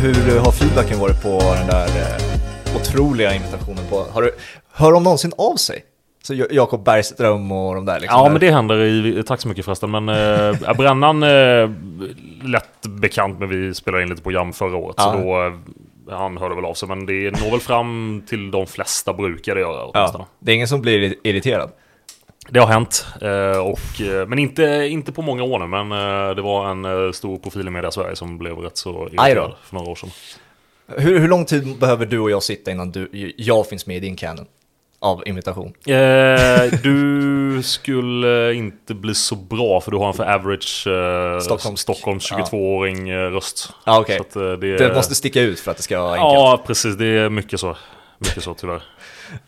hur har feedbacken varit på den där eh, otroliga invitationen? På, har du, hör de någonsin av sig? Så Ja- Jakob Bergström och de där liksom? Ja, där. men det händer i... Tack så mycket förresten. Men äh, Brännan äh, lätt bekant med vi spelade in lite program förra året. Ja. Så då, eh, han hörde väl av sig. Men det når väl fram till de flesta brukar det göra ja, det är ingen som blir irriterad? Det har hänt. eh, och, eh, men inte, inte på många år nu. Men eh, det var en stor profil i media Sverige som blev rätt så irriterad för några år sedan. Hur, hur lång tid behöver du och jag sitta innan du, jag finns med i din canon av invitation? Eh, du skulle inte bli så bra för du har en för average eh, Stockholms- Stockholms 22-åring eh, röst. Ja, okej. Så att, eh, det, Det måste sticka ut för att det ska vara enkelt. Ja, precis. Det är mycket så. Mycket så tyvärr.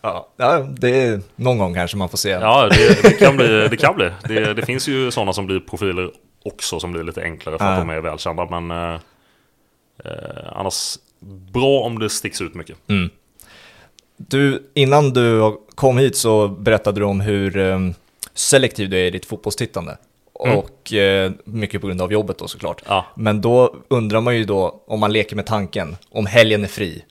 Ja, det är någon gång kanske man får se. Ja, det, det kan bli. Det, kan bli. Det, det finns ju sådana som blir profiler också som blir lite enklare för att Ja. de är välkända. Men eh, eh, annars bra om det sticks ut mycket. Du, innan du kom hit så berättade du om hur um, selektiv du är i ditt fotbollstittande. Mm. Och eh, mycket på grund av jobbet då såklart. Ja. Men då undrar man ju då, om man leker med tanken, om helgen är fri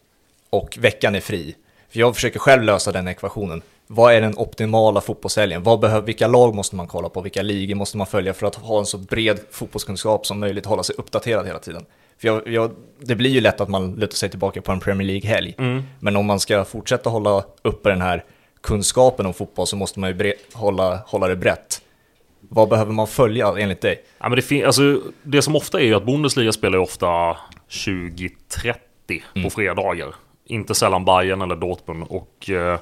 och veckan är fri. För jag försöker själv lösa den ekvationen. Vad är den optimala fotbollshelgen? Vad behöver, vilka lag måste man kolla på? Vilka ligor måste man följa för att ha en så bred fotbollskunskap som möjligt, hålla sig uppdaterad hela tiden? För jag, jag, det blir ju lätt att man lutar sig tillbaka på en Premier League-helg. Mm. Men om man ska fortsätta hålla uppe den här kunskapen om fotboll så måste man ju bre- hålla, hålla det brett. Vad behöver man följa enligt dig? Ja, men det, fin- alltså, det som ofta är ju att Bundesliga spelar ju ofta 20-30 på fredagar. Inte sällan Bayern eller Dortmund. Och eh,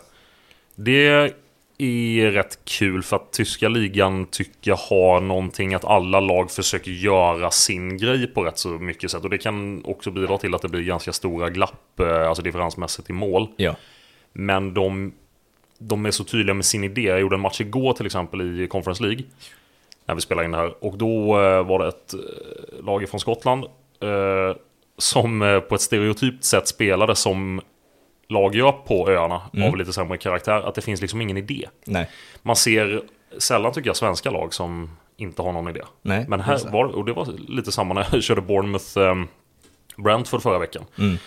det är rätt kul för att tyska ligan tycker jag har någonting att alla lag försöker göra sin grej på rätt så mycket sätt. Och det kan också bidra till att det blir ganska stora glapp, eh, alltså differensmässigt i mål. Ja. Men de, de är så tydliga med sin idé. Jag gjorde en match igår till exempel i Conference League. När vi spelade in det här. Och då eh, var det ett eh, lag från Skottland. Som eh, på ett stereotypt sätt spelade som lag gör på öarna. Av lite sämre karaktär. Att det finns liksom ingen idé. Nej. Man ser sällan tycker jag svenska lag som inte har någon idé. Nej, Men här var och det var lite samma när jag körde Bournemouth um, Brentford förra veckan. Mm.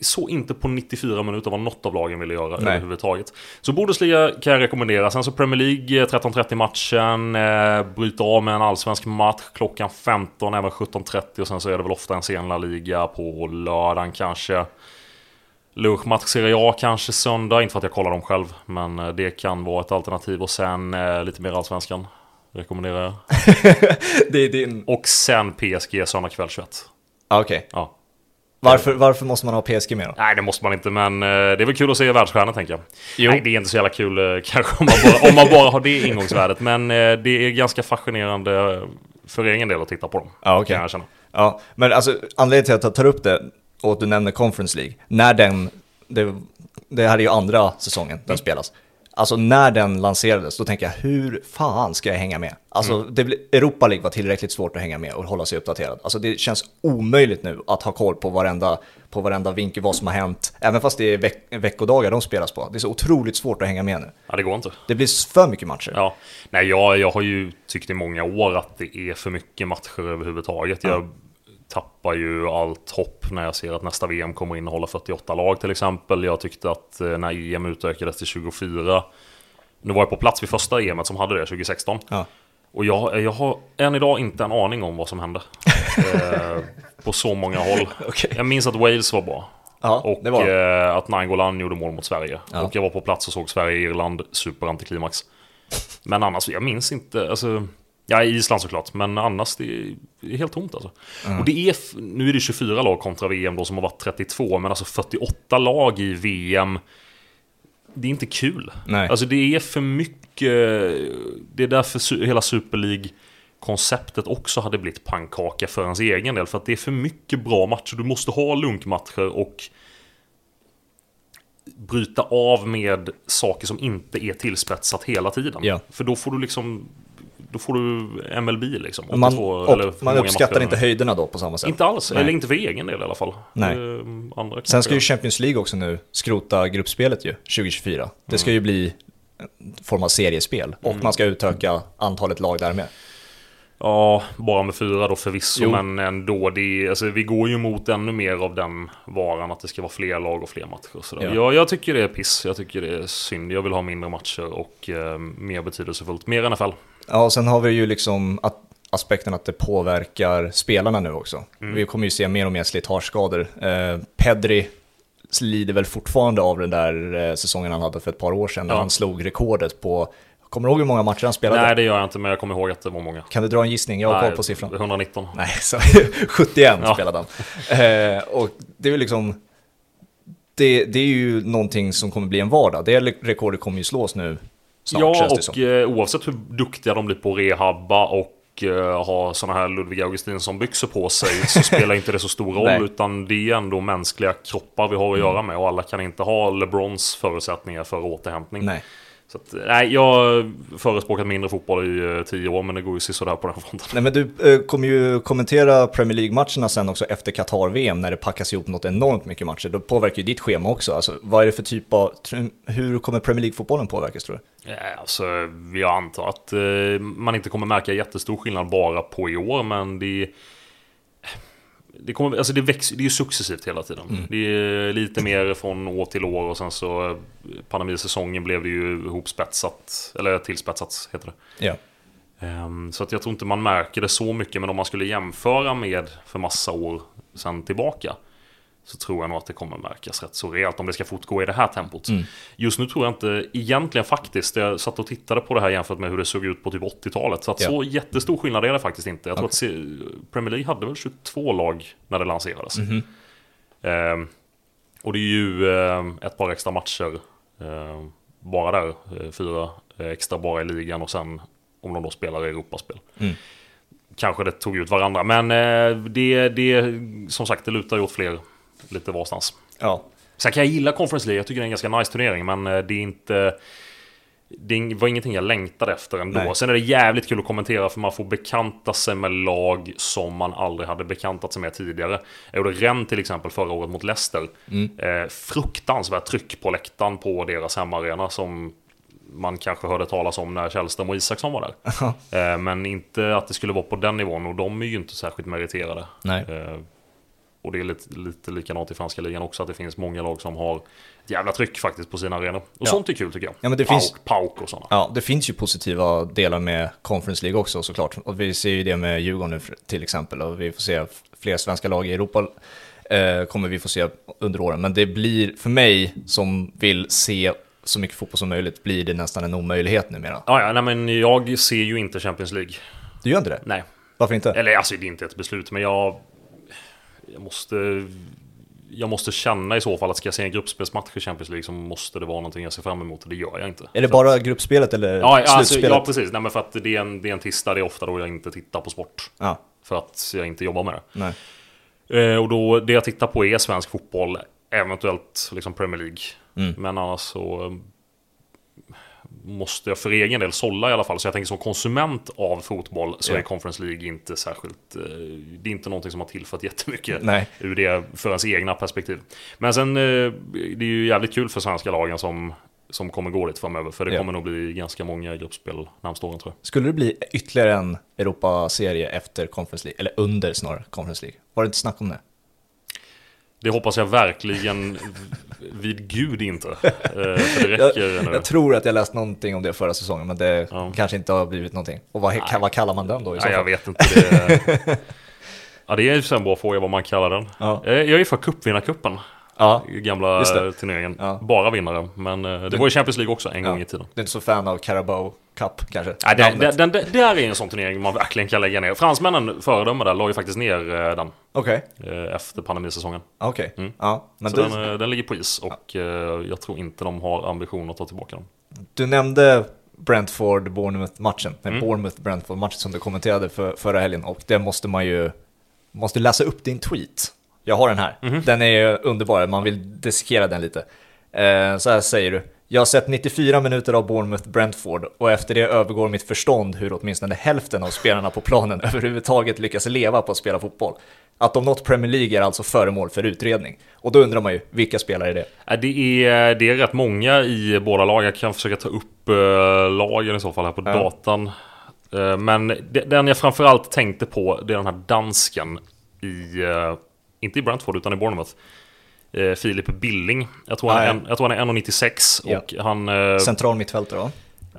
Så inte på 94 minuter vad något av lagen ville göra Nej. överhuvudtaget. Så Bundesliga kan jag rekommendera. Sen så Premier League eh, 13.30 matchen. Eh, bryter av med en allsvensk match klockan 15, även 17.30 och sen så är det väl ofta en sen La Liga på lördagen kanske. Lunchmatch Serie A kanske söndag, inte för att jag kollar dem själv. Men eh, det kan vara ett alternativ. Och sen eh, lite mer allsvenskan. Rekommenderar jag. Det är din... Och sen PSG söndag kväll 21. Ah, Okej. Ja. Varför, varför måste man ha PSG med då? Nej, det måste man inte, men eh, det är väl kul att se världsstjärnor tänker jag. Jo. Nej, det är inte så jävla kul eh, kanske om man bara, om man bara har det ingångsvärdet. Men eh, det är ganska fascinerande för egen del att titta på dem. Ja, okej. Kan jag känna. Ja, men alltså anledningen till att jag tar upp det och att du nämner Conference League, när den, det, det här är ju andra säsongen den spelas. Alltså när den lanserades, då tänker jag hur fan ska jag hänga med? Alltså det, blir- Europa League var tillräckligt svårt att hänga med och hålla sig uppdaterad. Alltså det känns omöjligt nu att ha koll på varenda, på varenda vinkel, vad som har hänt. Även fast det är veck, veckodagar de spelas på. Det är så otroligt svårt att hänga med nu. Ja, det går inte. Det blir för mycket matcher. Ja. Nej, jag, jag har ju tyckt i många år att det är för mycket matcher överhuvudtaget. Jag tappar ju allt hopp när jag ser att nästa VM kommer innehålla 48 lag till exempel. Jag tyckte att eh, när EM utökades till 24, nu var jag på plats vid första EM som hade det 2016. Ja. Och jag, jag har än idag inte en aning om vad som hände. eh, på så många håll. Okej. Jag minns att Wales var bra. Ja, och var eh, att Nainggolan gjorde mål mot Sverige. Ja. Och jag var på plats och såg Sverige-Irland, superantiklimax. Men annars, jag minns inte. Alltså, ja, Island såklart, men annars det är, helt tomt alltså. Och det är, nu är det 24 lag kontra VM då som har varit 32, men alltså 48 lag i VM. Det är inte kul. Nej. Alltså det är för mycket. Det är därför hela Super League konceptet också hade blivit pannkaka för ens egen del. För att det är för mycket bra matcher. Du måste ha lunkmatcher och bryta av med saker som inte är tillspetsat hela tiden. Ja. För då får du liksom då får du MLB liksom. Och man, 82 eller och man uppskattar matcher. inte höjderna då på samma sätt. Inte alls, Nej. eller inte för egen del i alla fall. Nej. Eh, Andra Sen ska ju. Champions League också nu skrota gruppspelet ju, 2024. Det ska ju bli en form av seriespel och man ska utöka antalet lag där med. Ja, bara med fyra då förvisso, Jo. men ändå. Det, alltså, vi går ju mot ännu mer av den varan att det ska vara fler lag och fler matcher. Så Ja. jag, jag tycker det är piss, jag tycker det är synd. Jag vill ha mindre matcher och eh, mer betydelsefullt. Mer NFL. Ja, och sen har vi ju liksom att, aspekten att det påverkar spelarna nu också. Mm. Vi kommer ju se mer och mer slitageskador. Eh, Pedri lider väl fortfarande av den där eh, säsongen han hade för ett par år sedan när Ja. han slog rekordet på, kommer du ihåg hur många matcher han spelade? Nej, det gör jag inte, men jag kommer ihåg att det var många. Kan du dra en gissning? Jag har koll på siffran. 119. Nej, så 71 Ja. spelade han. Eh, och det är ju liksom, det, det är ju någonting som kommer bli en vardag. Det rekordet kommer ju slås nu snart ja, och eh, oavsett hur duktiga de blir på att rehabba och eh, ha såna här Ludvig Augustinsson byxor på sig så spelar inte det så stor roll Nej. Mm. utan det är ändå mänskliga kroppar vi har att göra med och alla kan inte ha LeBrons förutsättningar för återhämtning. Nej. Så att, nej, jag har förespråkat mindre fotboll i eh, tio år men det går ju sådär på den fronten. Nej men du eh, kommer ju kommentera Premier League-matcherna sen också efter Qatar-VM när det packas ihop något enormt mycket matcher. Då påverkar ju ditt schema också. Alltså, vad är det för typ av, hur kommer Premier League-fotbollen påverkas tror du? Ja, alltså, jag antar att eh, man inte kommer märka jättestor skillnad bara på i år, men det... Det, kommer, alltså det, växer, det är ju successivt hela tiden. Det är lite mer från år till år och sen så eh, pandemisäsongen blev det ju ihopspetsat, eller tillspetsat heter det. Ja. Ehm, Så att jag tror inte man märker det så mycket, men om man skulle jämföra med för massa år sedan tillbaka så tror jag nog att det kommer märkas rätt så rejält om det ska fortgå i det här tempot. Just nu tror jag inte, egentligen faktiskt, jag satt och tittade på det här jämfört med hur det såg ut på typ 80-talet. Så att Ja. så jättestor skillnad är det faktiskt inte. Jag tror att se- Premier League hade väl 22 lag när det lanserades. Ehm, och det är ju ehm, ett par extra matcher ehm, bara där. eh, Fyra extra bara i ligan och sen om de då spelar i Europaspel. Mm. Kanske det tog ut varandra, men det, det, som sagt, det lutar ju åt fler lite varstans. Ja. Sen kan jag gilla Conference League, jag tycker det är en ganska nice turnering, men eh, det är inte... Det var ingenting jag längtade efter ändå. Nej. Sen är det jävligt kul att kommentera för man får bekanta sig med lag som man aldrig hade bekantat sig med tidigare. Jag gjorde Rennes till exempel förra året mot Leicester. Eh, fruktansvärt tryck på läktaren på deras hemmaarena som man kanske hörde talas om när Källström och Isaksson var där. eh, men inte att det skulle vara på den nivån och de är ju inte särskilt meriterade. Nej. Eh, och det är lite, lite likadant i franska ligan också, att det finns många lag som har ett jävla tryck faktiskt på sina arenor. Och Ja. sånt är kul tycker jag. Ja, men det Pauk, finns- Pauk och sådana. Ja, det finns ju positiva delar med Conference League också såklart. Och vi ser ju det med Djurgården nu till exempel. Och vi får se fler svenska lag i Europa eh, kommer vi få se under åren. Men det blir, för mig som vill se så mycket fotboll som möjligt, blir det nästan en omöjlighet numera. Ja, ja, nej, men jag ser ju inte Champions League. Du gör inte det? Nej. Varför inte? Eller alltså, det är inte ett beslut, men jag... Jag måste... Jag måste känna i så fall att ska jag se en gruppspelsmatch i Champions League så måste det vara någonting jag ser fram emot och det gör jag inte. Är det bara gruppspelet eller Ja, alltså, slutspelet? ja precis. Nej, men för att det är, en, det är en tisdag, det är ofta då jag inte tittar på sport. Ja, För att jag inte jobbar med det. nej. Eh, och då, det jag tittar på är svensk fotboll, eventuellt liksom Premier League. Mm. Men annars så måste jag för egen del sålla i alla fall. Så jag tänker som konsument av fotboll så är Conference League inte särskilt... Eh, det är inte någonting som har tillfört jättemycket Nej. ur det för ens egna perspektiv. Men sen, eh, det är ju jävligt kul för svenska lagen som, som kommer gå dit framöver. För det Ja. kommer nog bli ganska många gruppspel närmsta åren tror jag. Skulle det bli ytterligare en Europaserie efter Conference League? Eller under snarare Conference League? Var det inte snack om det? Det hoppas jag verkligen vid gud inte. Eh, för det Jag, räcker nu. jag tror att jag läst någonting om det förra säsongen, men det Ja. kanske inte har blivit någonting. Och vad, Nej. vad kallar man den då i så Nej, jag fall? vet inte. Det... ja, det är ju en bra fråga vad man kallar den. Ja. Eh, Jag är för cupvinnarcupen. Ja, Gamla turneringen. Ja. Bara vinnare. Men eh, det var ju Champions League också en Ja. gång i tiden. du är inte så fan av Carabao Cup kanske? Nej, det, det, den, det, här är en sån turnering man verkligen kan lägga ner. Fransmännen föredöme där la ju faktiskt ner eh, den Okej, eh, efter pandemisäsongen. okej. Mm. Ja, men Så du, den, den ligger på is och jag tror inte de har ambition att ta tillbaka den. du nämnde Brentford-Bournemouth-matchen, Mm. Bournemouth-Brentford-matchen som du kommenterade för, förra helgen. Och det måste man ju, måste läsa upp din tweet. Jag har den här. Mhm. Den är underbar, man vill dissekera den lite. Eh, så här säger du. Jag har sett 94 minuter av Bournemouth-Brentford och efter det övergår mitt förstånd hur åtminstone hälften av spelarna på planen överhuvudtaget lyckas leva på att spela fotboll. Att de nått Premier League är alltså föremål för utredning. Och då undrar man ju, vilka spelare är det? Det är, det är rätt många i båda lag. Jag kan försöka ta upp uh, lagen i så fall här på Ja. datan. Eh, Men den jag framförallt tänkte på, det är den här dansken i, eh, inte i Brentford utan i Bournemouth. Eh, Filip Billing. Jag tror, han är ja. en, jag tror han är 1,96 Ja. och han... eh, Central mittfältare va?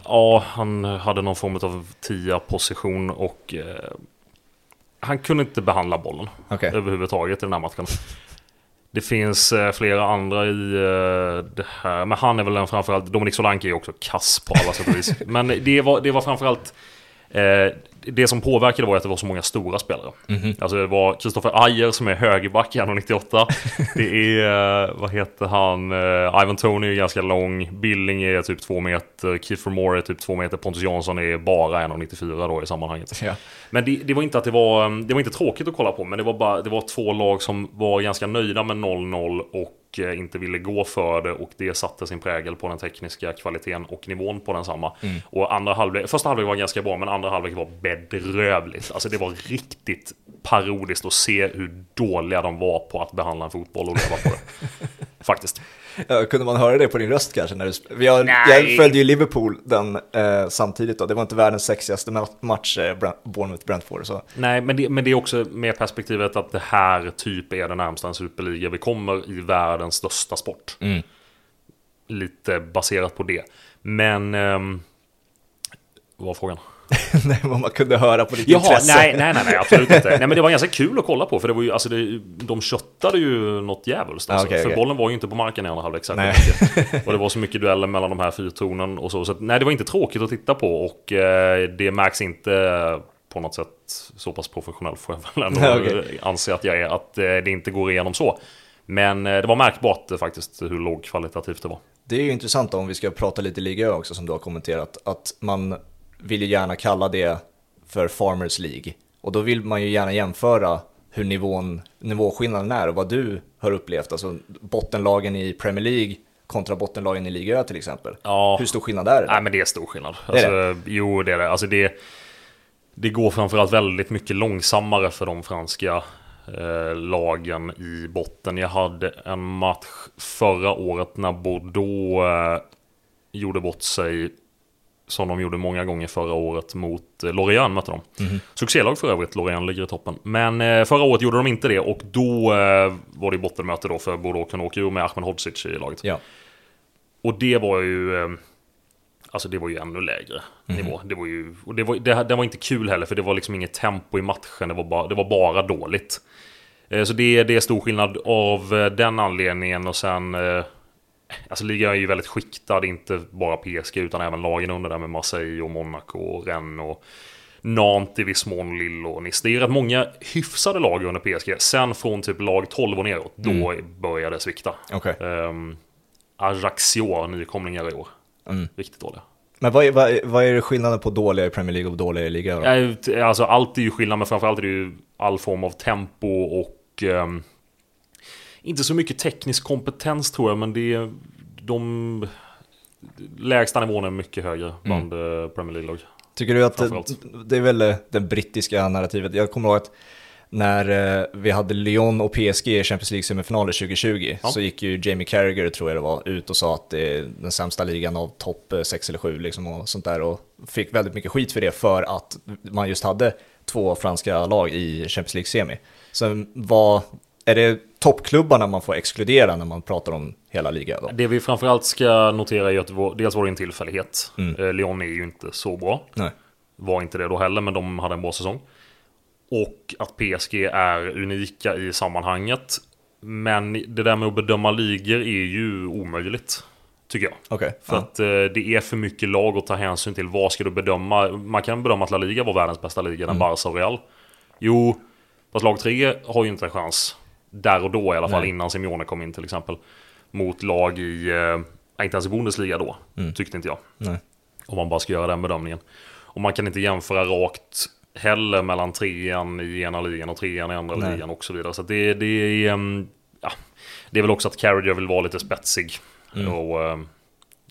Ja, han hade någon form av tia-position och eh, han kunde inte behandla bollen Okej. överhuvudtaget i den här matchen. Det finns eh, flera andra i eh, det här, men han är väl en framförallt, Dominik Solanke är också kass på alla sätt och vis. Men det var, det var framförallt Eh, det som påverkade var att det var så många stora spelare. Alltså det var Kristoffer Ajer som är högerback i 1,98. Det är, eh, vad heter han, eh, Ivan Tony är ganska lång, Billing är typ 2 meter, Kiefer Moore är typ 2 meter, Pontus Jansson är bara 1,94 då i sammanhanget. Ja. Men det, det var inte att det var, det var inte tråkigt att kolla på, men det var bara, det var två lag som var ganska nöjda med 0-0 och eh, inte ville gå för det och det satte sin prägel på den tekniska kvaliteten och nivån på densamma. Och andra halvlek, första halvlek var ganska bra, men andra halvlek var bedrövligt. Alltså det var riktigt parodiskt att se hur dåliga de var på att behandla en fotboll och leva på det. Faktiskt. Ja, kunde man höra det på din röst kanske? När du, sp- vi har, Nej. jag följde ju Liverpool den eh, samtidigt då. Det var inte världens sexigaste ma- match, eh, Bournemouth-Brentford. Nej, men det, men det är också med perspektivet att det här typ är det närmsta en superliga vi kommer i världens största sport. Lite baserat på det. Men... ehm, vad var frågan? Nej, vad man kunde höra på ditt Jaha, intresse. nej, nej, nej, nej, absolut inte. Nej, men det var ganska kul att kolla på, för det var ju, alltså det, de köttade ju något djävulskt. Alltså, Ah, okej, för bollen var ju inte på marken i andra halvlek särskilt. Och det var så mycket dueller mellan de här fyrtornen och så. Så att, nej, det var inte tråkigt att titta på och eh, det märks inte på något sätt så pass professionell får jag väl ändå okej. anse att jag är, att eh, det inte går igenom så. Men eh, det var märkbart eh, faktiskt hur lågkvalitativt det var. Det är ju intressant om vi ska prata lite liga också som du har kommenterat, att man vill ju gärna kalla det för Farmers League. Och då vill man ju gärna jämföra hur nivån, nivåskillnaden är och vad du har upplevt. Alltså bottenlagen i Premier League kontra bottenlagen i Liga Ö till exempel. Ja. Hur stor skillnad är det? Nej men det är stor skillnad. Det Alltså, Jo det är det. Alltså, det. Det går framförallt väldigt mycket långsammare för de franska eh, lagen i botten. Jag hade en match förra året när Bordeaux eh, gjorde bort sig som de gjorde många gånger förra året mot eh, Lorient mötte de. Succélag för övrigt, Lorient ligger i toppen. Men eh, förra året gjorde de inte det och då eh, var det bottenmöte då för åka ur med Ahmed Hodzic i laget. Ja. Och det var ju... Alltså det var ju ännu lägre nivå. Det var ju... Och det var, det, det var inte kul heller för det var liksom inget tempo i matchen. Det var bara, det var bara dåligt. Så det, det är stor skillnad av den anledningen och sen... Alltså ligan är ju väldigt skiktad, inte bara PSG utan även lagen under där med Marseille och Monaco och Rennes och Nantes i viss mån, Lille och Nice. Det är rätt många hyfsade lag under PSG. Sen från typ lag 12 och neråt, då började det svikta. Okej. Um, Ajaccio, nykomlingar i år. Mm. Riktigt dåliga. Men vad är, vad, är, vad är skillnaden på dåliga i Premier League och dåliga i Liga Ö? då? T- Alltså allt är ju skillnad, men framförallt är det ju all form av tempo och... ehm, inte så mycket teknisk kompetens tror jag, men det är... De... Lägsta nivån är mycket högre bland eh, Premier League-lag. Tycker du att det, är väl eh, det brittiska narrativet? Jag kommer ihåg att när eh, vi hade Lyon och PSG i Champions League-semifinaler 2020 Ja. så gick ju Jamie Carragher, tror jag det var, ut och sa att det är den sämsta ligan av topp 6 eller 7 liksom och sånt där och fick väldigt mycket skit för det för att man just hade två franska lag i Champions League-semi. Så vad, är det toppklubbarna man får exkludera när man pratar om hela ligan då? Det vi framförallt ska notera är att var, dels var det en tillfällighet. Eh, Lyon är ju inte så bra. Nej. Var inte det då heller, men de hade en bra säsong. Och att PSG är unika i sammanhanget. Men det där med att bedöma ligor är ju omöjligt. Tycker jag. Okej. För ja. att eh, det är för mycket lag att ta hänsyn till. Vad ska du bedöma? Man kan bedöma att La Liga var världens bästa liga, Mm. den Barca och Real. Jo, fast lag 3 har ju inte en chans. Där och då i alla fall, Nej. innan Simeone kom in till exempel. Mot lag i, eh, inte ens i Bundesliga då, Mm. tyckte inte jag. Nej. Om man bara ska göra den bedömningen. Och man kan inte jämföra rakt heller mellan trean i ena ligan och trean i andra Nej. ligan och så vidare. Så det, det, är, ehm, ja, det är väl också att Carriager vill vara lite spetsig. Mm. Och, ehm,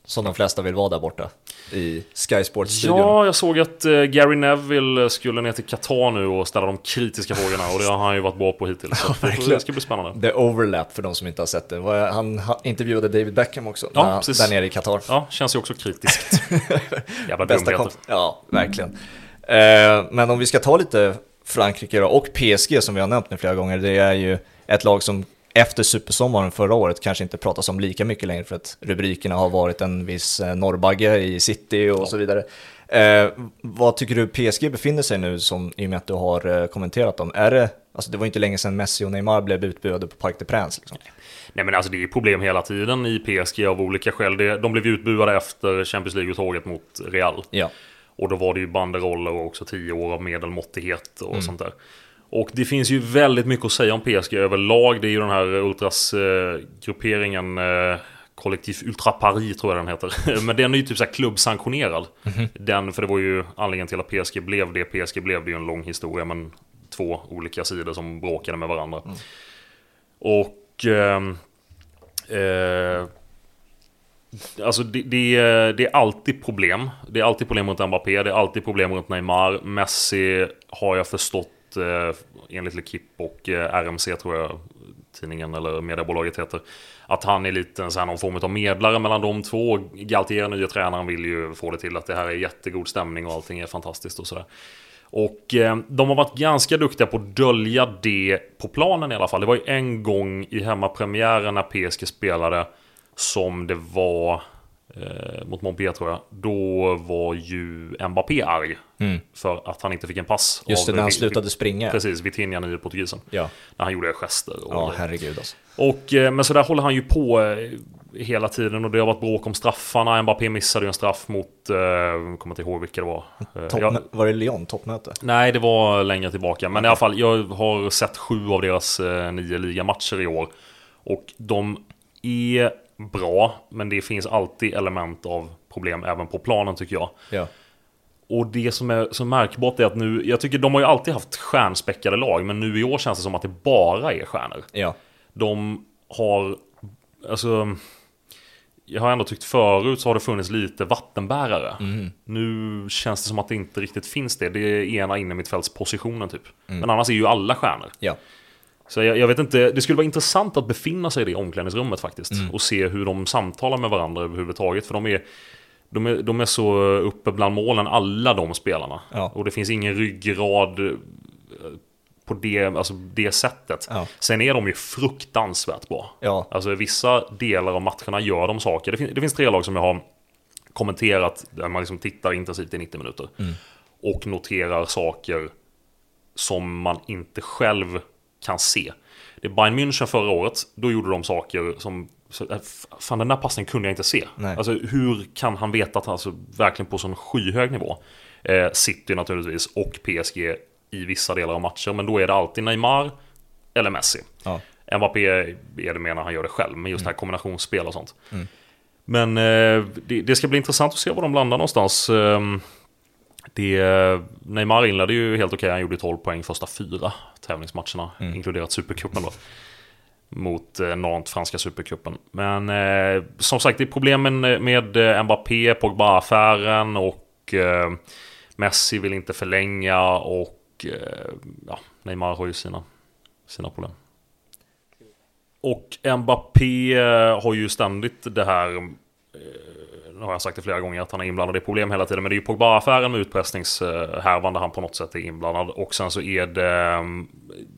Som de flesta vill vara där borta i Sky Sports-studion. ja, jag såg att eh, Gary Neville skulle ner till Qatar nu och ställa de kritiska frågorna. Och det har han ju varit bra på hittills. Så att det, det ska bli spännande. The Overlap för de som inte har sett det. Han ha- intervjuade David Beckham också, Ja, när- precis. där nere i Qatar. Ja, känns ju också kritiskt. Jävla Bästa dumheter. Ja, verkligen. Eh, men om vi ska ta lite Frankrike då, och PSG som vi har nämnt nu flera gånger, det är ju ett lag som efter supersommaren förra året kanske inte pratas om lika mycket längre för att rubrikerna har varit en viss eh, norrbagge i city och så vidare. Eh, vad tycker du PSG befinner sig nu som, i och med att du har eh, kommenterat dem? Är det, alltså det var inte länge sedan Messi och Neymar blev utbuade på Parc des Princes. Liksom. Nej men alltså det är problem hela tiden i PSG av olika skäl. De blev utbuade efter Champions League-uttåget mot Real. Ja. Och då var det ju banderoller och också tio år av medelmåttighet och mm. sånt där. Och det finns ju väldigt mycket att säga om PSG överlag. Det är ju den här ultras-grupperingen eh, Kollektiv Ultra Paris tror jag den heter. Men den är ju typ så klubbsanktionerad. Mm -hmm. Den, för det var ju anledningen till att PSG blev det. PSG blev det ju en lång historia men två olika sidor som bråkade med varandra. Mm. Och... Eh, eh, Alltså det, det, det, är alltid problem. Det är alltid problem runt Mbappé, det är alltid problem runt Neymar. Messi har jag förstått Eh, enligt Lekip och eh, RMC tror jag tidningen eller mediebolaget heter. Att han är lite så här, någon form av medlare mellan de två. Galtier, nya tränaren, vill ju få det till att det här är jättegod stämning och allting är fantastiskt och sådär. Och eh, de har varit ganska duktiga på att dölja det på planen i alla fall. Det var ju en gång i hemmapremiären när PSG spelade som det var eh, mot Montpellier tror jag. Då var ju Mbappé arg. Mm. För att han inte fick en pass. Just det, när han slutade springa. Precis, Vitinha, nye portugisen. Ja. När han gjorde gester. Och, ja, herregud alltså. Och, eh, men så där håller han ju på eh, hela tiden och det har varit bråk om straffarna. Mbappé missade ju en straff mot, eh, jag kommer inte ihåg vilka det var. Top, jag, var det Lyon, toppmöte? Nej, det var längre tillbaka. Men i alla fall, jag har sett sju av deras nio ligamatcher i år. Och de är bra, men det finns alltid element av problem även på planen tycker jag. Ja. Och det som är så märkbart är att nu, jag tycker de har ju alltid haft stjärnspäckade lag, men nu i år känns det som att det bara är stjärnor. Ja. De har, alltså, jag har ändå tyckt förut så har det funnits lite vattenbärare. Mm. Nu känns det som att det inte riktigt finns det. Det är ena innermittfältspositionen typ. Mm. Men annars är ju alla stjärnor. Ja. Så jag, jag, vet inte, det skulle vara intressant att befinna sig i det omklädningsrummet faktiskt. Mm. Och se hur de samtalar med varandra överhuvudtaget. För de är, de är, de är så uppe bland målen, alla de spelarna. Ja. Och det finns ingen ryggrad eh, på det, alltså det sättet. Ja. Sen är de ju fruktansvärt bra. Ja. Alltså vissa delar av matcherna gör de saker. Det, fin det finns tre lag som jag har kommenterat, där man liksom tittar intensivt i 90 minuter. Mm. Och noterar saker som man inte själv kan se. Det är Bayern München förra året, då gjorde de saker som... Äh, fan den där passningen kunde jag inte se. Nej. Alltså hur kan han veta att han alltså verkligen på sån skyhög nivå? Eh, City naturligtvis och PSG i vissa delar av matcher. Men då är det alltid Neymar eller Messi. Ja. Mbappé är det mer när han gör det själv, men just mm. det här kombinationsspel och sånt. Mm. Men eh, det, det, ska bli intressant att se var de landar någonstans. Eh, det, Neymar inledde ju helt okej, han gjorde 12 poäng första fyra tävlingsmatcherna, mm. inkluderat Supercupen då. Mot eh, Nantes, franska Supercupen. Men eh, som sagt, det är problemen med eh, Mbappé, Pogba-affären och eh, Messi vill inte förlänga och eh, ja, Neymar har ju sina, sina problem. Och Mbappé eh, har ju ständigt det här nu har jag sagt det flera gånger att han är inblandad i problem hela tiden. Men det är ju Pogba-affären med utpressningshärvan där han på något sätt är inblandad. Och sen så är det mm,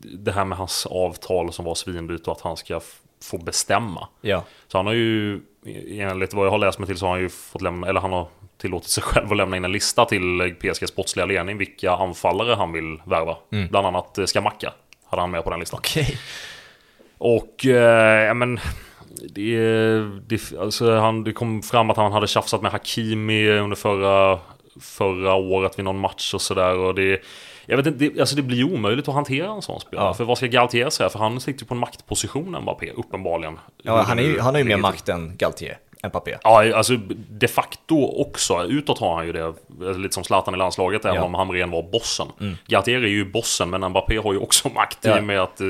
det här med hans avtal som var svindyrt och att han ska få bestämma. Ja. Så han har ju, enligt vad jag har läst mig till så har han ju fått lämna, eller han har tillåtit sig själv att lämna in en lista till PSGs sportsliga ledning vilka anfallare han vill värva. Mm. Bland annat eh, Skamacka hade han med på den listan. Okay. Och, eh, men det, det, alltså han, det kom fram att han hade tjafsat med Hakimi under förra, förra året vid någon match och sådär. jag vet inte, det, alltså det blir omöjligt att hantera en sån spelare. Ja. För vad ska Galtier säga? För han sitter ju på en maktposition Mbappé, uppenbarligen. Ja, han, är han har ju mer makt än Galtier. Mbappé. Ja, alltså de facto också. Utåt har han ju det, lite som Zlatan i landslaget, ja. även om Hamrén var bossen. Mm. Galtier är ju bossen, men Mbappé har ju också makt ja. i och med att, eh,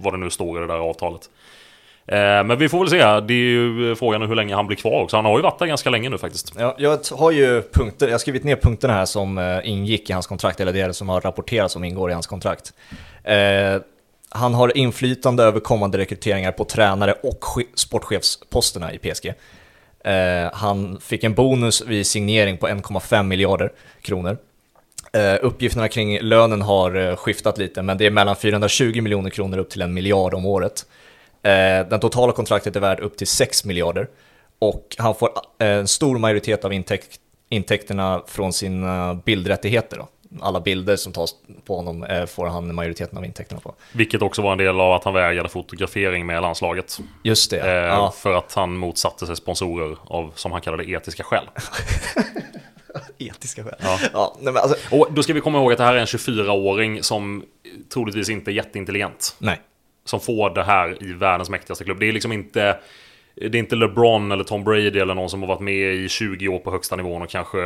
vad det nu står i det där avtalet. Eh, men vi får väl se. Det är ju eh, frågan hur länge han blir kvar också. Han har ju varit där ganska länge nu faktiskt. Ja, jag har ju punkter, jag har skrivit ner punkterna här som eh, ingick i hans kontrakt, eller det som har rapporterats som ingår i hans kontrakt. Eh, han har inflytande över kommande rekryteringar på tränare och sportchefsposterna i PSG. Eh, han fick en bonus vid signering på 1,5 miljarder kronor. Eh, uppgifterna kring lönen har skiftat lite, men det är mellan 420 miljoner kronor upp till en miljard om året. Eh, den totala kontraktet är värd upp till 6 miljarder och han får eh, en stor majoritet av intäkt, intäkterna från sina bildrättigheter. Då. Alla bilder som tas på honom eh, får han majoriteten av intäkterna på. Vilket också var en del av att han vägrade fotografering med landslaget. Just det, Eh, ja. För att han motsatte sig sponsorer av, som han kallade etiska skäl. Etiska skäl. Ja. Ja, nej, men alltså, Och då ska vi komma ihåg att det här är en 24-åring som troligtvis inte är jätteintelligent. nej. Som får det här i världens mäktigaste klubb. Det är liksom inte... Det är inte LeBron eller Tom Brady eller någon som har varit med i 20 år på högsta nivån och kanske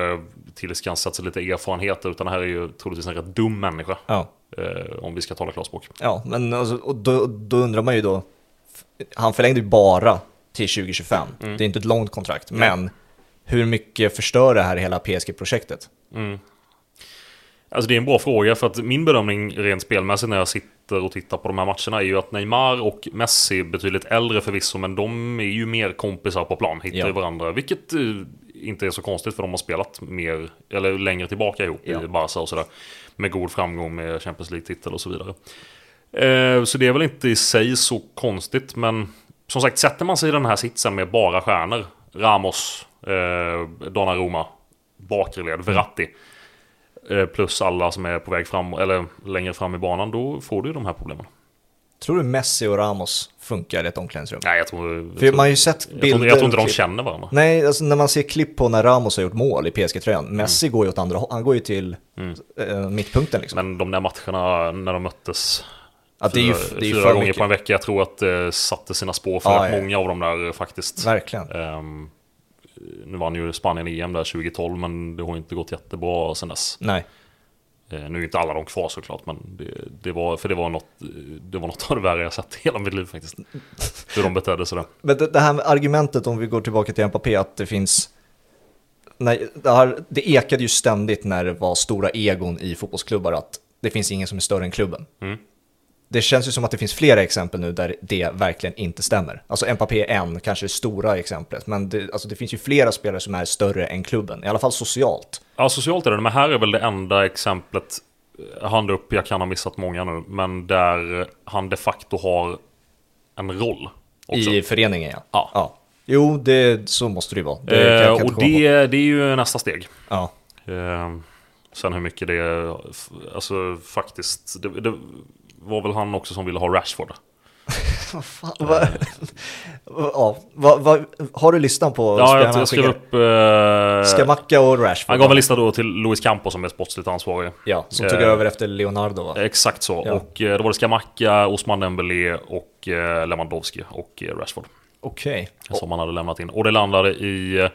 tillskansat sig lite erfarenheter. Utan det här är ju troligtvis en rätt dum människa. Ja. Eh, om vi ska tala klarspråk. Ja, men alltså, och då, då undrar man ju då, han förlängde ju bara till 2025, Mm. det är inte ett långt kontrakt, men hur mycket förstör det här hela PSG-projektet? Alltså det är en bra fråga för att min bedömning rent spelmässigt när jag sitter och tittar på de här matcherna är ju att Neymar och Messi betydligt äldre förvisso men de är ju mer kompisar på plan, hittar Ja. varandra. Vilket eh, inte är så konstigt för de har spelat mer, eller längre tillbaka ihop Ja. i Barca och sådär. Med god framgång med Champions League-titel och så vidare. Eh, så det är väl inte i sig så konstigt men som sagt sätter man sig i den här sitsen med bara stjärnor, Ramos, eh, Donnarumma, bakre led, Verratti. Eh, plus alla som är på väg fram, eller längre fram i banan, då får du ju de här problemen. Tror du Messi och Ramos funkar i ett omklädningsrum? Nej, jag tror... Jag För tror, man har ju sett jag tror, bilder jag tror inte de känner varandra. Nej, alltså när man ser klipp på när Ramos har gjort mål i PSG-tröjan, Mm. Messi går ju åt andra han går ju till eh, mittpunkten liksom. Men de där matcherna när de möttes ja, det är ju, fyra, det är ju fyra gånger mycket. på en vecka, jag tror att det satte sina spår för rätt ja. många av dem där eh, faktiskt. Verkligen. Ehm, nu vann ju Spanien EM där 2012, men det har inte gått jättebra sen dess. Nej. Eh, nu är inte alla de kvar såklart, men det, det var, för det var, något, det var något av det värre jag sett i hela mitt liv faktiskt. Hur de betedde sig där. Men det, det här argumentet, om vi går tillbaka till Mbappé, att det finns... Nej, det, här, det ekade ju ständigt när det var stora egon i fotbollsklubbar att det finns ingen som är större än klubben. Mm. Det känns ju som att det finns flera exempel nu där det verkligen inte stämmer. Alltså Mbappé är en, kanske det stora exemplet, men det, alltså det finns ju flera spelare som är större än klubben, i alla fall socialt. Ja, socialt är det, men här är väl det enda exemplet, eh, hand upp, jag kan ha missat många nu, men där han de facto har en roll också. I föreningen ja. Ja. ja. Jo, det, så måste det ju vara. Det eh, och det, det är ju nästa steg. Ja. Eh, sen hur mycket det f- alltså faktiskt, det var väl han också som ville ha Rashford. Vad fan, vad, ja, vad, vad, har du listan på Ja, jag, han jag skrev upp... Eh, Scamacca och Rashford. han gav en lista då till Luis Campos som är sportsligt ansvarig. Ja, som tog Eh, över efter Leonardo va? Exakt så. Ja. Och eh, då var det Scamacca, Osman Dembélé och eh, Lewandowski och eh, Rashford. Okej. Som han hade lämnat in. Och det landade i eh,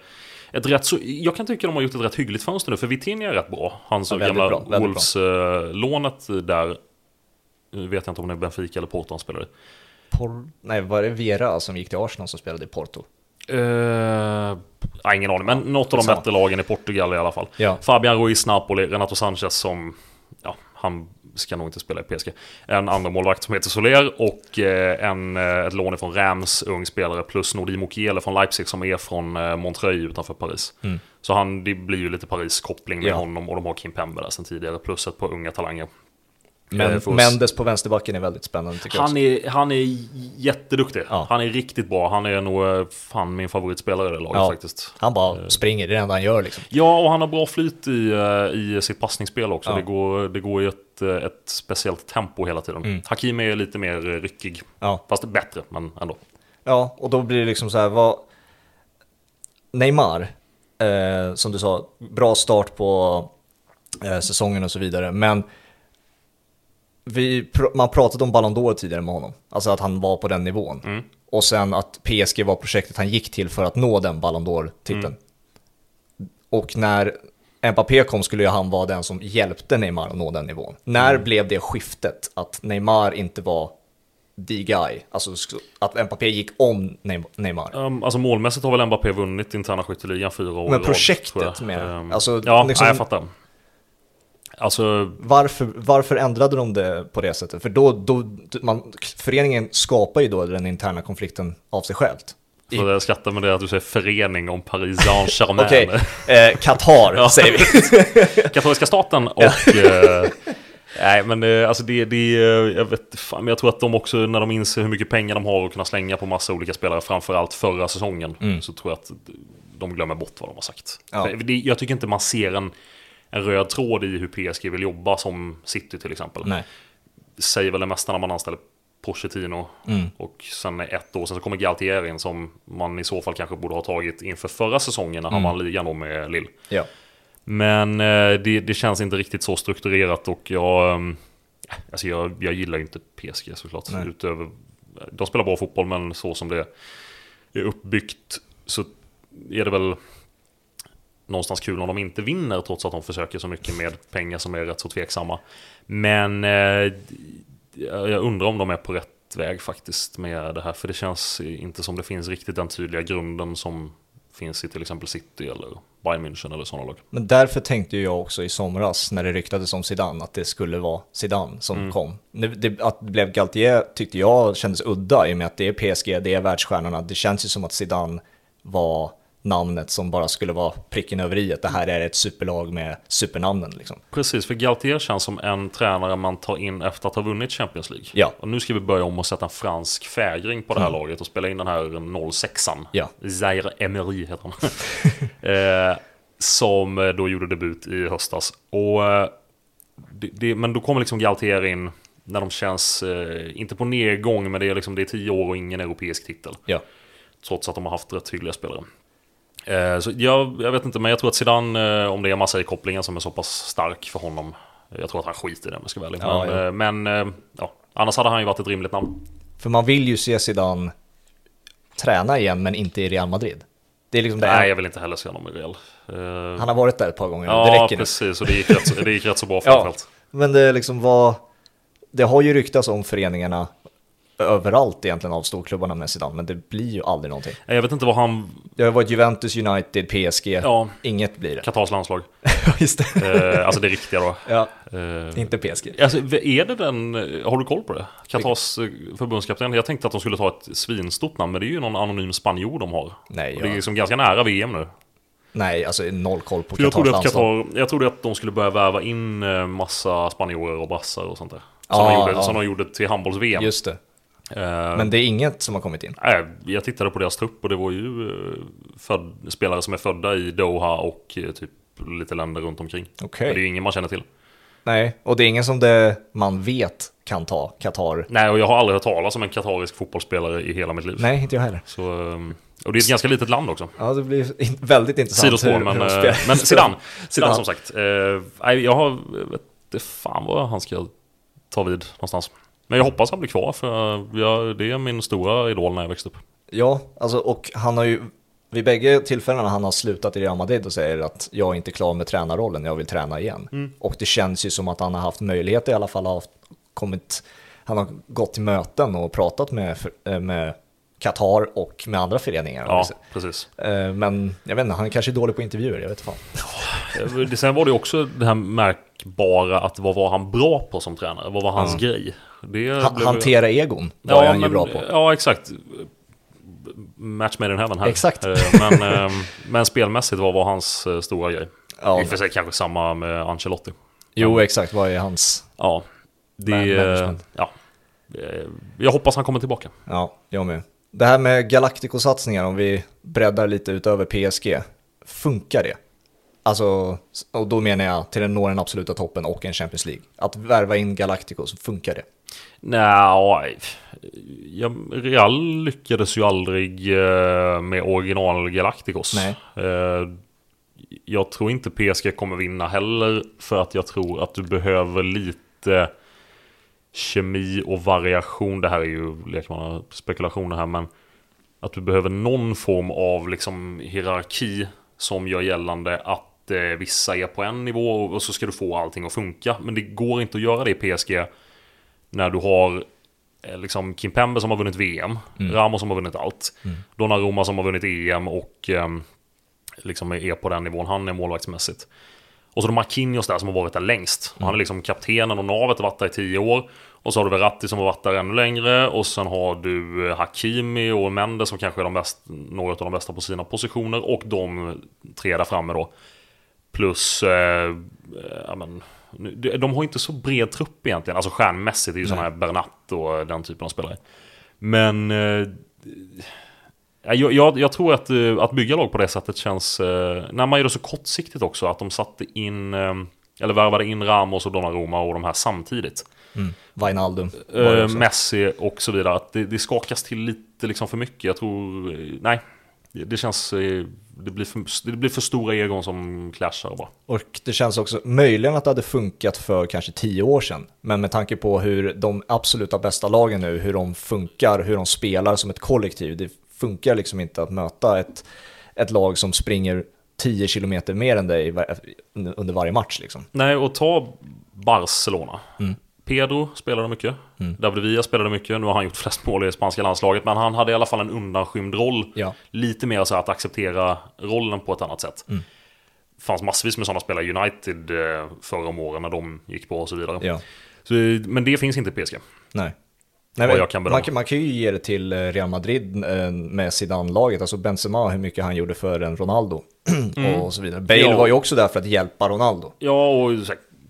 ett rätt så... Jag kan tycka de har gjort ett rätt hyggligt fönster nu, för Vitinha är rätt bra. Hans Ja, väldigt gamla Wolves-lånet där. Nu vet jag inte om det är Benfica eller Porto han spelade i. Por... Nej, var det Vera som gick till Arsenal som spelade i Porto? Uh, ingen aning, men något av de bättre lagen i Portugal i alla fall. Ja. Fabian Ruiz, Napoli, Renato Sanchez som... Ja, han ska nog inte spela i PSG. En andra målvakt som heter Soler och eh, en, eh, ett lån från Rams, ung spelare, plus Nordi Mukiele från Leipzig som är från Montreuil utanför Paris. Så han, det blir ju lite Paris-koppling med Ja. honom och de har Kim Pembe där sen tidigare, plus ett par unga talanger. Men Eh. Mendes på vänsterbacken är väldigt spännande tycker jag Han också. är, han är jätteduktig. Ja. Han är riktigt bra. Han är nog eh, fan min favoritspelare i det laget Ja. faktiskt. Han bara springer, det är det enda han gör liksom. Ja, och han har bra flyt i, eh, i sitt passningsspel också. Ja. Det, går, det går i ett, eh, ett speciellt tempo hela tiden. Mm. Hakim är lite mer eh, ryckig. Ja. Fast bättre, men ändå. Ja, och då blir det liksom så här, vad... Neymar, eh, som du sa, bra start på eh, säsongen och så vidare, men vi, man pratade om Ballon d'Or tidigare med honom, alltså att han var på den nivån. Mm. Och sen att PSG var projektet han gick till för att nå den Ballon d'Or-titeln. Mm. Och när Mbappé kom skulle ju han vara den som hjälpte Neymar att nå den nivån. När Mm. blev det skiftet att Neymar inte var the guy? Alltså att Mbappé gick om Ney- Neymar. Um, alltså målmässigt har väl Mbappé vunnit interna skytteligan fyra år Men projektet med- Ehm, alltså, ja, liksom- nej, jag fattar. Alltså, Varför, varför ändrade de det på det sättet? För då, då man, föreningen skapar ju då den interna konflikten av sig självt. Så jag skrattar med det att du säger förening om Paris Saint-Germain. Okej, eh, Qatar säger vi. Katolska staten och... eh, nej men eh, alltså det, det eh, jag vet fan, men jag tror att de också när de inser hur mycket pengar de har att kunna slänga på massa olika spelare, framförallt förra säsongen, så tror jag att de glömmer bort vad de har sagt. Ja. Det, jag tycker inte man ser en, en röd tråd i hur PSG vill jobba som City till exempel. Nej. Säger väl det mesta när man anställer Pochettino. Och sen ett år sen så kommer Galtier in som man i så fall kanske borde ha tagit inför förra säsongen när han vann ligan då med Lille. Ja. Men eh, det, det känns inte riktigt så strukturerat och jag, ehm, alltså jag, jag gillar ju inte PSG såklart. Nej. Utöver, de spelar bra fotboll men så som det är uppbyggt så är det väl någonstans kul om de inte vinner trots att de försöker så mycket med pengar som är rätt så tveksamma. Men eh, jag undrar om de är på rätt väg faktiskt med det här för det känns inte som det finns riktigt den tydliga grunden som finns i till exempel City eller Bayern München eller sådana lag. Men därför tänkte jag också i somras när det ryktades om Zidane att det skulle vara Zidane som kom. Det, det, att det blev Galtier tyckte jag kändes udda i och med att det är PSG, det är världsstjärnorna. Det känns ju som att Zidane var namnet som bara skulle vara pricken över i att det här är ett superlag med supernamnen liksom. Precis, för Galtier känns som en tränare man tar in efter att ha vunnit Champions League. Ja. Och nu ska vi börja om och sätta en fransk fägring på det här laget och spela in den här 06an. Ja. Zaire Emery heter han. eh, som eh, då gjorde debut i höstas. Och, eh, det, det, men då kommer liksom Galtier in när de känns, eh, inte på nedgång, men det är, liksom, det är tio år och ingen europeisk titel. Ja. Trots att de har haft rätt hyggliga spelare. Eh, så jag, jag vet inte, men jag tror att Zidane, eh, om det är massa i kopplingen som är så pass stark för honom, jag tror att han skiter i det om jag ska vara ärlig. Ja, men, ja. eh, men ja, annars hade han ju varit ett rimligt namn. För man vill ju se Zidane träna igen men inte i Real Madrid. Det är liksom det. Nej, jag vill inte heller se honom i Real. Han har varit där ett par gånger, det ja, räcker nu. precis, och det gick rätt, så- det gick rätt så bra Ja, framförallt. men det är liksom vad... Det har ju ryktats om föreningarna överallt egentligen av storklubbarna med Zidane, men det blir ju aldrig någonting. Jag vet inte vad han, Det har varit Juventus, United, PSG, ja, inget blir det. Katars landslag. Just det. Eh, alltså det riktiga då. Ja, Eh, inte PSG. Alltså, är det den, har du koll på det? Katars eh, förbundskapten? Jag tänkte att de skulle ta ett svinstort namn, men det är ju någon anonym spanjor de har. Nej, Och det är ja. liksom ganska nära VM nu. Nej, alltså noll koll på att landslag. Qatar, jag trodde att de skulle börja värva in eh, massa spanjorer och brassar och sånt där. Som, Ja, de, gjorde, ja. som de gjorde till handbolls-VM. Just det. Eh, Men det är inget som har kommit in. nej, jag tittade på deras trupp och det var ju eh, född, spelare som är födda i Doha och eh, typ lite länder runt omkring. Men det är ju ingen man känner till. Nej, och det är ingen som det man vet kan ta Qatar. Nej, och jag har aldrig hört talas om en katarisk fotbollsspelare i hela mitt liv. Nej, inte jag heller. Så, och det är ett ganska litet land också. Ja, det blir väldigt intressant. Sidospår, hur- men, hur men Zidane. Zidane som sagt. Eh, nej, jag har, vet fan vad han ska ta vid någonstans. Men jag hoppas han blir kvar för jag, det är min stora idol när jag växte upp. Ja, alltså, och han har ju vid bägge tillfällena han har slutat i Real Madrid och säger att jag är inte klar med tränarrollen, jag vill träna igen. Mm. Och det känns ju som att han har haft möjlighet i alla fall, har kommit, han har gått till möten och pratat med, eh, med Qatar och med andra föreningar. Ja, precis. Eh, Men jag vet inte, han kanske är dålig på intervjuer, jag vet fan. Sen var det också det här märkbara att vad var han bra på som tränare? Vad var hans grej? Det Han, blev- hantera egon var han ju men- bra på. Ja, exakt. Match made in heaven här. Exakt. Eh, Men, eh, men spelmässigt, vad var hans eh, stora grej? Ja. I och för sig kanske samma med Ancelotti. Jo, exakt, vad är hans? Ja, det... Ja. Jag hoppas han kommer tillbaka. Ja, jag med. Det här med Galactico-satsningar, om vi breddar lite utöver PSG, funkar det? Alltså, och då menar jag till den når den absoluta toppen och en Champions League. Att värva in Galacticos, funkar det? Nej, ja, Real lyckades ju aldrig eh, med original Galacticos. Nej. Eh, Jag tror inte PSG kommer vinna heller för att jag tror att du behöver lite kemi och variation. Det här är ju lekmannaspekulationer här men att du behöver någon form av liksom hierarki som gör gällande att eh, vissa är på en nivå och så ska du få allting att funka. Men det går inte att göra det i PSG när du har eh, liksom Kim Pembe som har vunnit VM, Ramos som har vunnit allt, Donnarumma som har vunnit EM och ehm, liksom är på den nivån han är målvaktsmässigt. Och så har du Marquinhos där som har varit där längst. Han är liksom kaptenen och navet har varit där i tio år. Och så har du Verratti som har varit där ännu längre. Och sen har du Hakimi och Mendes som kanske är de bäst, några av de bästa på sina positioner. Och de tre där framme då. Plus, eh, ja men, de har inte så bred trupp egentligen. Alltså stjärnmässigt är ju sådana här Bernat och den typen av spelare. Men eh, Ja, Jag, jag, jag tror att, eh, att bygga lag på det sättet känns, eh, när man gör det så kortsiktigt också, att de satte in, eh, eller värvade in Ramos och Donnarumma och de här samtidigt. Wijnaldum. var det Eh. Messi och så vidare, att det, det skakas till lite liksom för mycket. Jag tror, eh, nej, det det känns, eh, det blir för, det blir för stora egon som clashar bara. Och det känns också möjligen att det hade funkat för kanske tio år sedan. Men med tanke på hur de absoluta bästa lagen nu, hur de funkar, hur de spelar som ett kollektiv. Det funkar liksom inte att möta ett, ett lag som springer 10 kilometer mer än dig under varje match liksom. Nej, och ta Barcelona. Mm. Pedro spelade mycket. David Villa spelade mycket. Nu har han gjort flest mål i spanska landslaget. Men han hade i alla fall en undanskymd roll. Ja. Lite mer så att acceptera rollen på ett annat sätt. Mm. Fanns massvis med sådana spelare i United eh, förra om åren när de gick på och så vidare. Ja, Så, men det finns inte i PSG. nej. Jag kan man, kan- man kan ju ge det till eh, Real Madrid eh, med Zidane-laget, alltså Benzema, hur mycket han gjorde för en Ronaldo och så vidare. Bale Mm. Ja. var ju också där för att hjälpa Ronaldo. Ja, och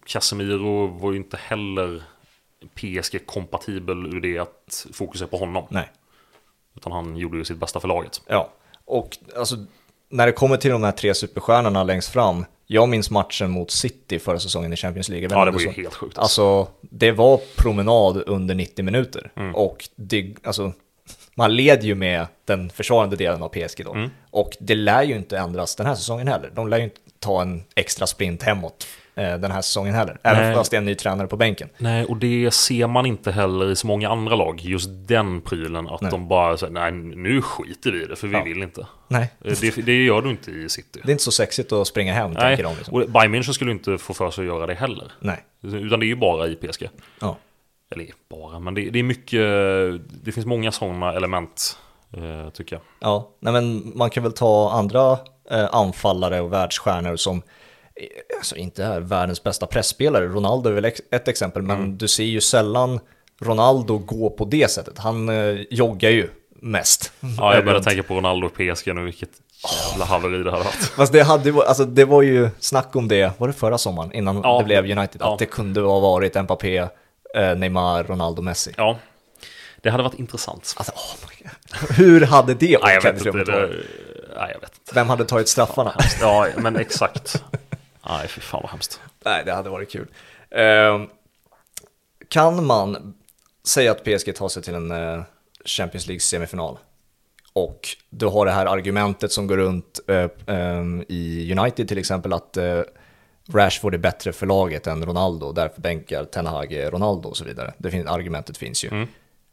Casemiro var ju inte heller PSG-kompatibel ur det att fokus är på honom. Nej. Utan han gjorde ju sitt bästa för laget. Ja, och alltså när det kommer till de här tre superstjärnorna längst fram, jag minns matchen mot City förra säsongen i Champions League. Ja, det var ju helt sjukt. Alltså. Alltså, det var promenad under 90 minuter. Mm. Och det, alltså, man led ju med den försvarande delen av PSG då. Mm. Och det lär ju inte ändras den här säsongen heller. De lär ju inte ta en extra sprint hemåt den här säsongen heller. Även Nej. fast det är en ny tränare på bänken. Nej, och det ser man inte heller i så många andra lag. Just den prylen. Att Nej. de bara säger nej nu skiter vi i det för vi Ja. vill inte. Nej, Eh, Det, det gör du inte i City. det är inte så sexigt att springa hem, Nej, tänker de. Liksom. och Bayern München skulle inte få för sig att göra det heller. Nej. Utan det är ju bara i PSG. Ja. Eller bara, men det, det är mycket, det finns många sådana element eh, tycker jag. Ja, nej men man kan väl ta andra eh, anfallare och världsstjärnor som eh, alltså inte är världens bästa pressspelare. Ronaldo är väl ett exempel, men Mm. du ser ju sällan Ronaldo gå på det sättet. Han eh, joggar ju mest. Ja, jag började tänka på Ronaldo och PSG nu, vilket jävla haveri det hade varit. Fast det, hade, alltså, det var ju snack om det, var det förra sommaren, innan Ja. det blev United, Ja. att det kunde ha varit Mbappé, eh, Neymar, Ronaldo, Messi. Ja, det hade varit intressant. Alltså, oh. Hur hade det Nej, jag vet omklädningsrummet inte. Det, varit? nej, jag vet inte. Vem hade tagit straffarna? Ja, men exakt. Nej, fy fan vad hemskt. Nej, det hade varit kul. Eh, kan man säga att PSG tar sig till en eh, Champions League-semifinal och du har det här argumentet som går runt eh, eh, i United till exempel att eh, Rashford är bättre för laget än Ronaldo, därför bänkar Ten Hag Ronaldo och så vidare. Det fin- argumentet finns ju.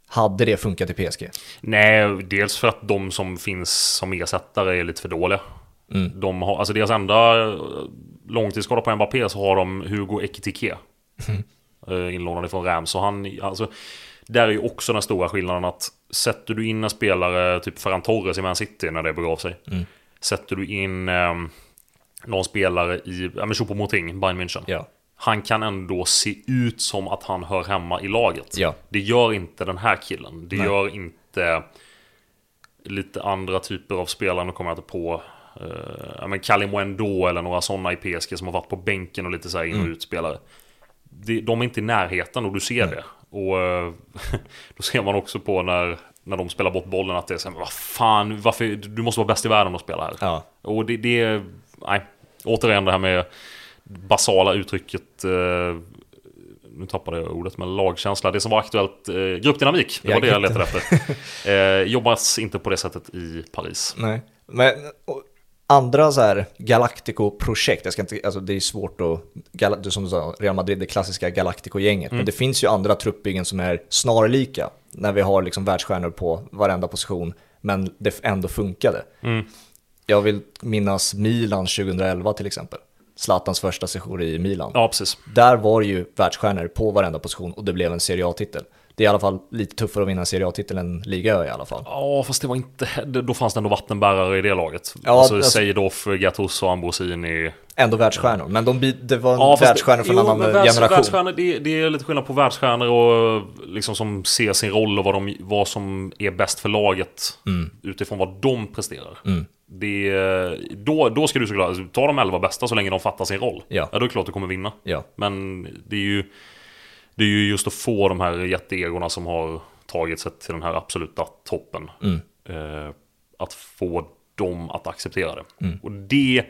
Hade det funkat i PSG? Nej, dels för att de som finns som ersättare är lite för dåliga. De har, alltså deras enda långtidsskada på Mbappé så har de Hugo Ekitike. eh, Inlånad från Rams. Och han, alltså, där är ju också den stora skillnaden att sätter du in en spelare, typ Ferran Torres i Man City när det begav sig. Sätter du in eh, någon spelare i, ja men Choupo-Moting, Bayern München. Ja. Han kan ändå se ut som att han hör hemma i laget. Ja. Det gör inte den här killen. Det Nej. gör inte lite andra typer av spelare. Nu kommer jag inte på ja, men Kalim Wendo eller några sådana i PSG som har varit på bänken och lite så här in och utspelare. Det, de är inte i närheten och du ser det. Och eh, då ser man också på när, när de spelar bort bollen att det är så här, vad fan, varför, du måste vara bäst i världen att spela här. Ja. Och det, det nej, återigen det här med basala uttrycket, eh, nu tappade jag ordet, men lagkänsla. Det som var aktuellt, eh, gruppdynamik, det var det jag letade efter. Eh, jobbas inte på det sättet i Paris. Nej, men och, andra så här Galactico-projekt, jag ska inte, alltså det är svårt att, som du sa, Real Madrid, det klassiska Galactico-gänget, men det finns ju andra truppbyggen som är snarlika, när vi har liksom världsstjärnor på varenda position, men det ändå funkade. Jag vill minnas Milan 2011 till exempel, Zlatans första session i Milan. Ja, precis. Där var det ju världsstjärnor på varenda position och det blev en Serie A-titel. Det är i alla fall lite tuffare att vinna Serie A-titel än liga i alla fall. Ja, fast det var inte... Då fanns det ändå vattenbärare i det laget. Ja, alltså, alltså- Seedorf, Gattuso, Ambrosini. Ändå världsstjärnor, men de, det var Ja, världsstjärnor från en annan världs- generation. Det, det är lite skillnad på världsstjärnor och liksom som ser sin roll och vad, de, vad som är bäst för laget Mm. utifrån vad de presterar. Det, då, då ska du såklart ta de elva bästa så länge de fattar sin roll. Ja. då är det klart du kommer vinna. Ja. Men det är ju det är ju just att få de här jätteegorna som har tagit sig till den här absoluta toppen. Mm. Eh, att få dem att acceptera det. Mm. Och det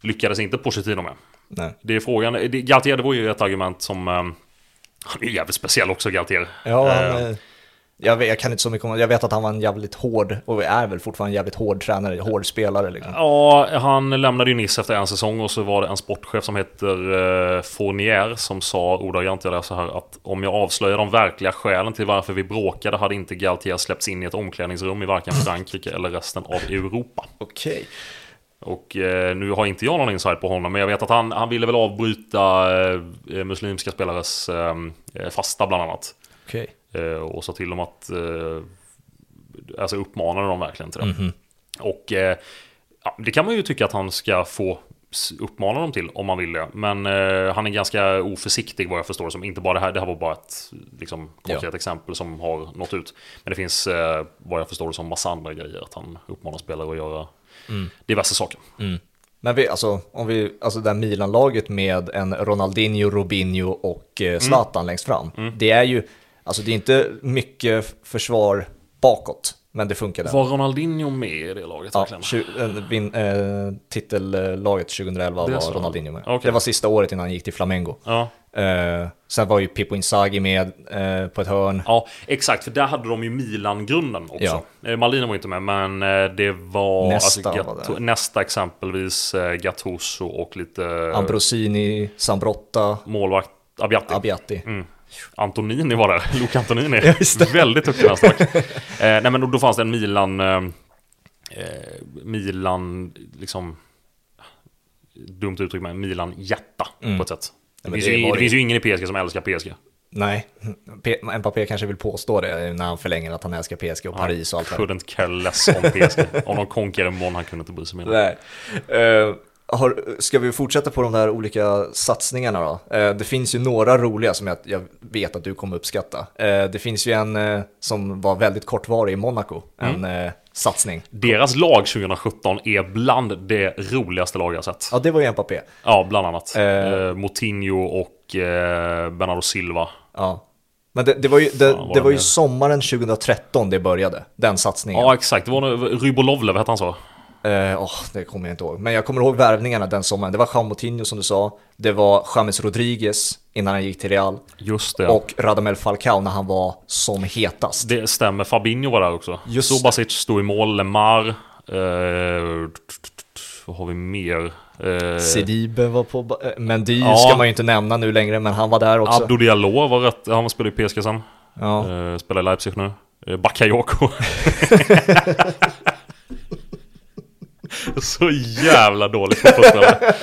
lyckades inte Pochettino med. Nej. Det är frågan. Det, Galtier, det var ju ett argument som... Eh, han är jävligt speciell också, Galtier. Ja, han, eh, jag, vet, jag kan inte så mycket om Jag vet att han var en jävligt hård, och är väl fortfarande en jävligt hård tränare, hård spelare liksom. Ja, han lämnade ju Nice efter en säsong och så var det en sportchef som heter eh, Fournier som sa ordagrant, jag läser så här, att om jag avslöjar de verkliga skälen till varför vi bråkade hade inte Galtier släppts in i ett omklädningsrum i varken Frankrike eller resten av Europa. Okej. Och eh, nu har inte jag någon insight på honom, men jag vet att han, han ville väl avbryta eh, muslimska spelares eh, fasta bland annat. Okej. Eh, och sa till dem att eh, alltså uppmanade dem verkligen till det. Och eh, ja, det kan man ju tycka att han ska få uppmana dem till om man vill det. Men eh, han är ganska oförsiktig vad jag förstår som inte bara det här. Det här var bara ett liksom, konkret exempel som har nått ut. Men det finns eh, vad jag förstår som massa andra grejer. Att han uppmanar spelare att göra diverse saker. Men vi, alltså, om vi, alltså det där Milan-laget med en Ronaldinho, Robinho och Mm. eh, Zlatan längst fram. Det är ju, alltså det är inte mycket försvar bakåt, men det funkade. Var Ronaldinho med i det laget Ja, verkligen? eh, titellaget 2011 Det är var. Ronaldinho med. Okej. Det var sista året innan han gick till Flamengo. Ja. Eh, sen var ju Pippo Inzaghi med eh, på ett hörn. Ja, exakt. För där hade de ju Milan-grunden också. Eh, Maldini var inte med, men eh, det var... Nästa alltså, var Gatto- det. nästa exempelvis Gattuso och lite Ambrosini, Sambrotta, målvakt Abbiati. Abbiati. Mm. Antonini var där, Luca Antonini. Väldigt duktig vänsterback. eh, nej men då, fanns det en Milan... Eh, eh, Milan, liksom... Dumt uttryck men Milan-hjärta på ett sätt. Det, Mm. finns, det ju, det finns ju ingen i PSG som älskar PSG. Nej, P- Mbappé kanske vill påstå det när han förlänger att han älskar PSG och Paris och allt det där. Couldn't care less om PSG. om de konkurrerar imorgon, han kunde inte bry sig mer. Nej. Har, ska vi fortsätta på de där olika satsningarna då? Eh, det finns ju några roliga som jag, jag vet att du kommer uppskatta. Eh, det finns ju en eh, som var väldigt kortvarig i Monaco, en eh, satsning. Deras lag 2017 är bland det roligaste lag jag sett. Ja, det var ju Mbappé. Ja, bland annat. Eh. Eh, Moutinho och eh, Bernardo Silva. Ja. Men det, det var ju, det, Fan, vad det var ju sommaren 2013 det började, den satsningen. Ja, exakt. Det var Rybolovlev hette han så. Eh, åh, det kommer jag inte ihåg. Men jag kommer ihåg värvningarna den sommaren. Det var Jean Moutinho som du sa. Det var James Rodriguez innan han gick till Real. Just det. Och Radamel Falcao när han var som hetast. Det stämmer. Fabinho var där också. Just. Subasic stod i mål. Lemar. Eh, vad har vi mer? Eh, Sidibe var på... eh, Mendy ska man ju inte nämna nu längre, men han var där också. Abdou Diallo var rätt. Han spelar i PSG sen. Spelar i Leipzig nu. Bakayoko. Så jävla dåligt fotbollsspelare.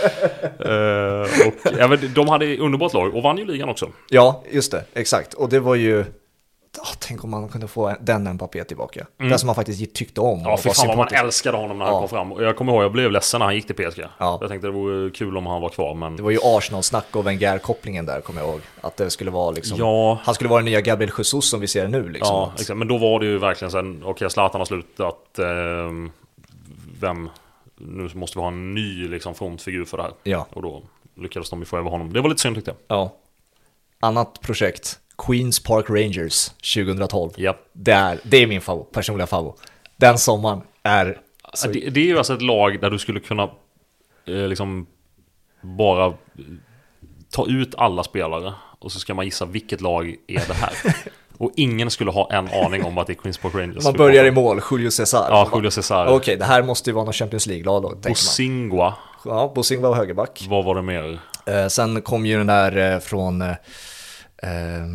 Eh, och, ja, men de hade underbart lag och vann ju ligan också. ja, just det. Exakt. Och det var ju... Ah, tänk om man kunde få den Mbappé tillbaka. Den som man faktiskt tyckte om. Mm. Ja, fy fan vad man älskade honom när han Ja. kom fram. Och jag kommer ihåg, jag blev ledsen när han gick till PSG. Ja. Jag tänkte det vore kul om han var kvar, men... Det var ju Arsenal-snack och Wenger-kopplingen där, kommer jag ihåg. Att det skulle vara liksom... Ja. Han skulle vara den nya Gabriel Jesus som vi ser nu liksom. Ja, exakt. Men då var det ju verkligen sen, okej Zlatan har slutat. ehm, vem, nu måste vi ha en ny liksom frontfigur för det här. Ja. Och då lyckades de ju få över honom. Det var lite synd tyckte jag. Ja. Annat projekt. Queens Park Rangers 2012. Ja. Det är, det är min favvo, personliga favvo. Den sommaren är... Så, Det, det är ju alltså ett lag där du skulle kunna eh, liksom bara eh, ta ut alla spelare och så ska man gissa vilket lag är det här. och ingen skulle ha en aning om att det är Queens Park Rangers. man börjar i mål, Julio Cesar. Ja, Julio Cesar. Okej, det här måste ju vara någon Champions League-lag då. Bosingwa. Ja, Bosing var högerback. Vad var det mer? Eh, sen kom ju den där eh, från eh, eh,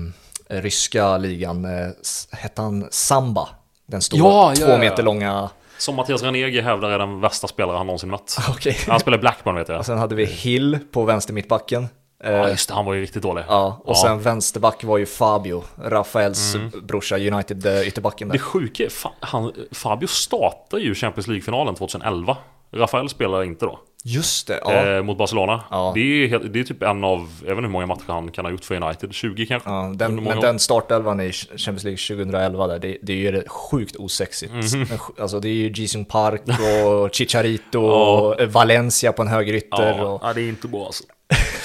ryska ligan, eh, hette han Samba? Den stora, Ja, ja, två meter långa... Som Mattias Ranegi hävdar är den värsta spelare han någonsin mött. Okej. Han spelar Blackburn vet jag. Och sen hade vi Hill på vänster mittbacken. Eh, Ja, just det. Han var ju riktigt dålig. Ja, och Ja. sen vänsterback var ju Fabio, Rafaels Mm. brorsa, United eh, ytterbacken Det där. sjuka är, fa- han, Fabio startade ju Champions League-finalen 2011. Rafael spelar inte då. Just det, ja. Eh, mot Barcelona. Ja. Det, är, det är typ en av, jag vet inte hur många matcher han kan ha gjort för United. 20 kanske? ja den, men år. den startelvan i Champions League 2011 där, det, det är ju sjukt osexigt. Men sj- Alltså det är ju Jisung Park och Chicharito Ja. och Valencia på en högerytter. ja, Och, ja, det är inte bra alltså.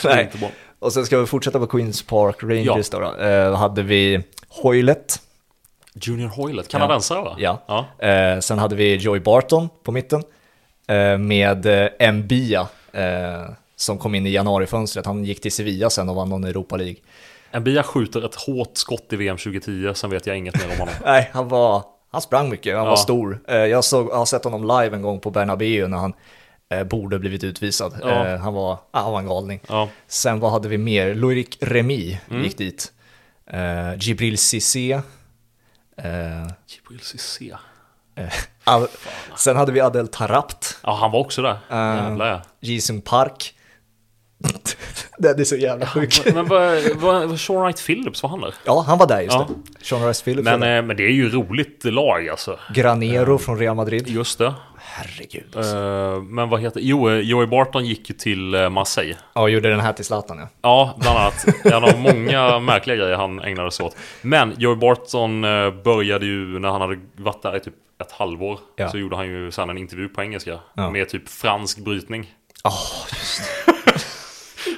Nej. inte bra. och sen ska vi fortsätta på Queens Park Rangers då. då. Eh, hade vi Hoylet, Junior Hoylet, kanadensare va? Ja. ja. Eh, sen hade vi Joey Barton på mitten eh, med eh, Mbia eh, som kom in i januarifönstret. Han gick till Sevilla sen och vann någon Europa League. Mbia skjuter ett hårt skott i VM 2010, sen vet jag inget mer om honom. Nej, han var, han sprang mycket, han Ja. var stor. Eh, jag, såg, jag har sett honom live en gång på Bernabéu när han eh, borde blivit utvisad. Ja. Eh, han, var, ah, han var en galning. Ja. Sen vad hade vi mer? Loic Remy Mm. gick dit. Eh, Gibril Cissé. Eh, Jibril Cissé. Al- sen hade vi Adel Tarapt. Ja, han var också där. Eh. Jävlar ja. Jisung Park. Den är så jävla sjuk. Men vad, vad, vad Sean Wright Phillips, var han där? Ja, han var där just Ja. det. Sean Rice Phillips Men, var eh, men det är ju roligt lag alltså. Granero från Real Madrid. Just det. Herregud. alltså. Eh, men vad heter... Jo, eh, Joey Barton gick ju till eh, Marseille. Ja, gjorde den här till Zlatan ja. Ja, bland annat. En av många märkliga grejer han ägnade sig åt. Men Joey Barton började ju när han hade varit där i typ ett halvår. Ja. Så gjorde han ju sen en intervju på engelska. Ja. Med typ fransk brytning. Ja,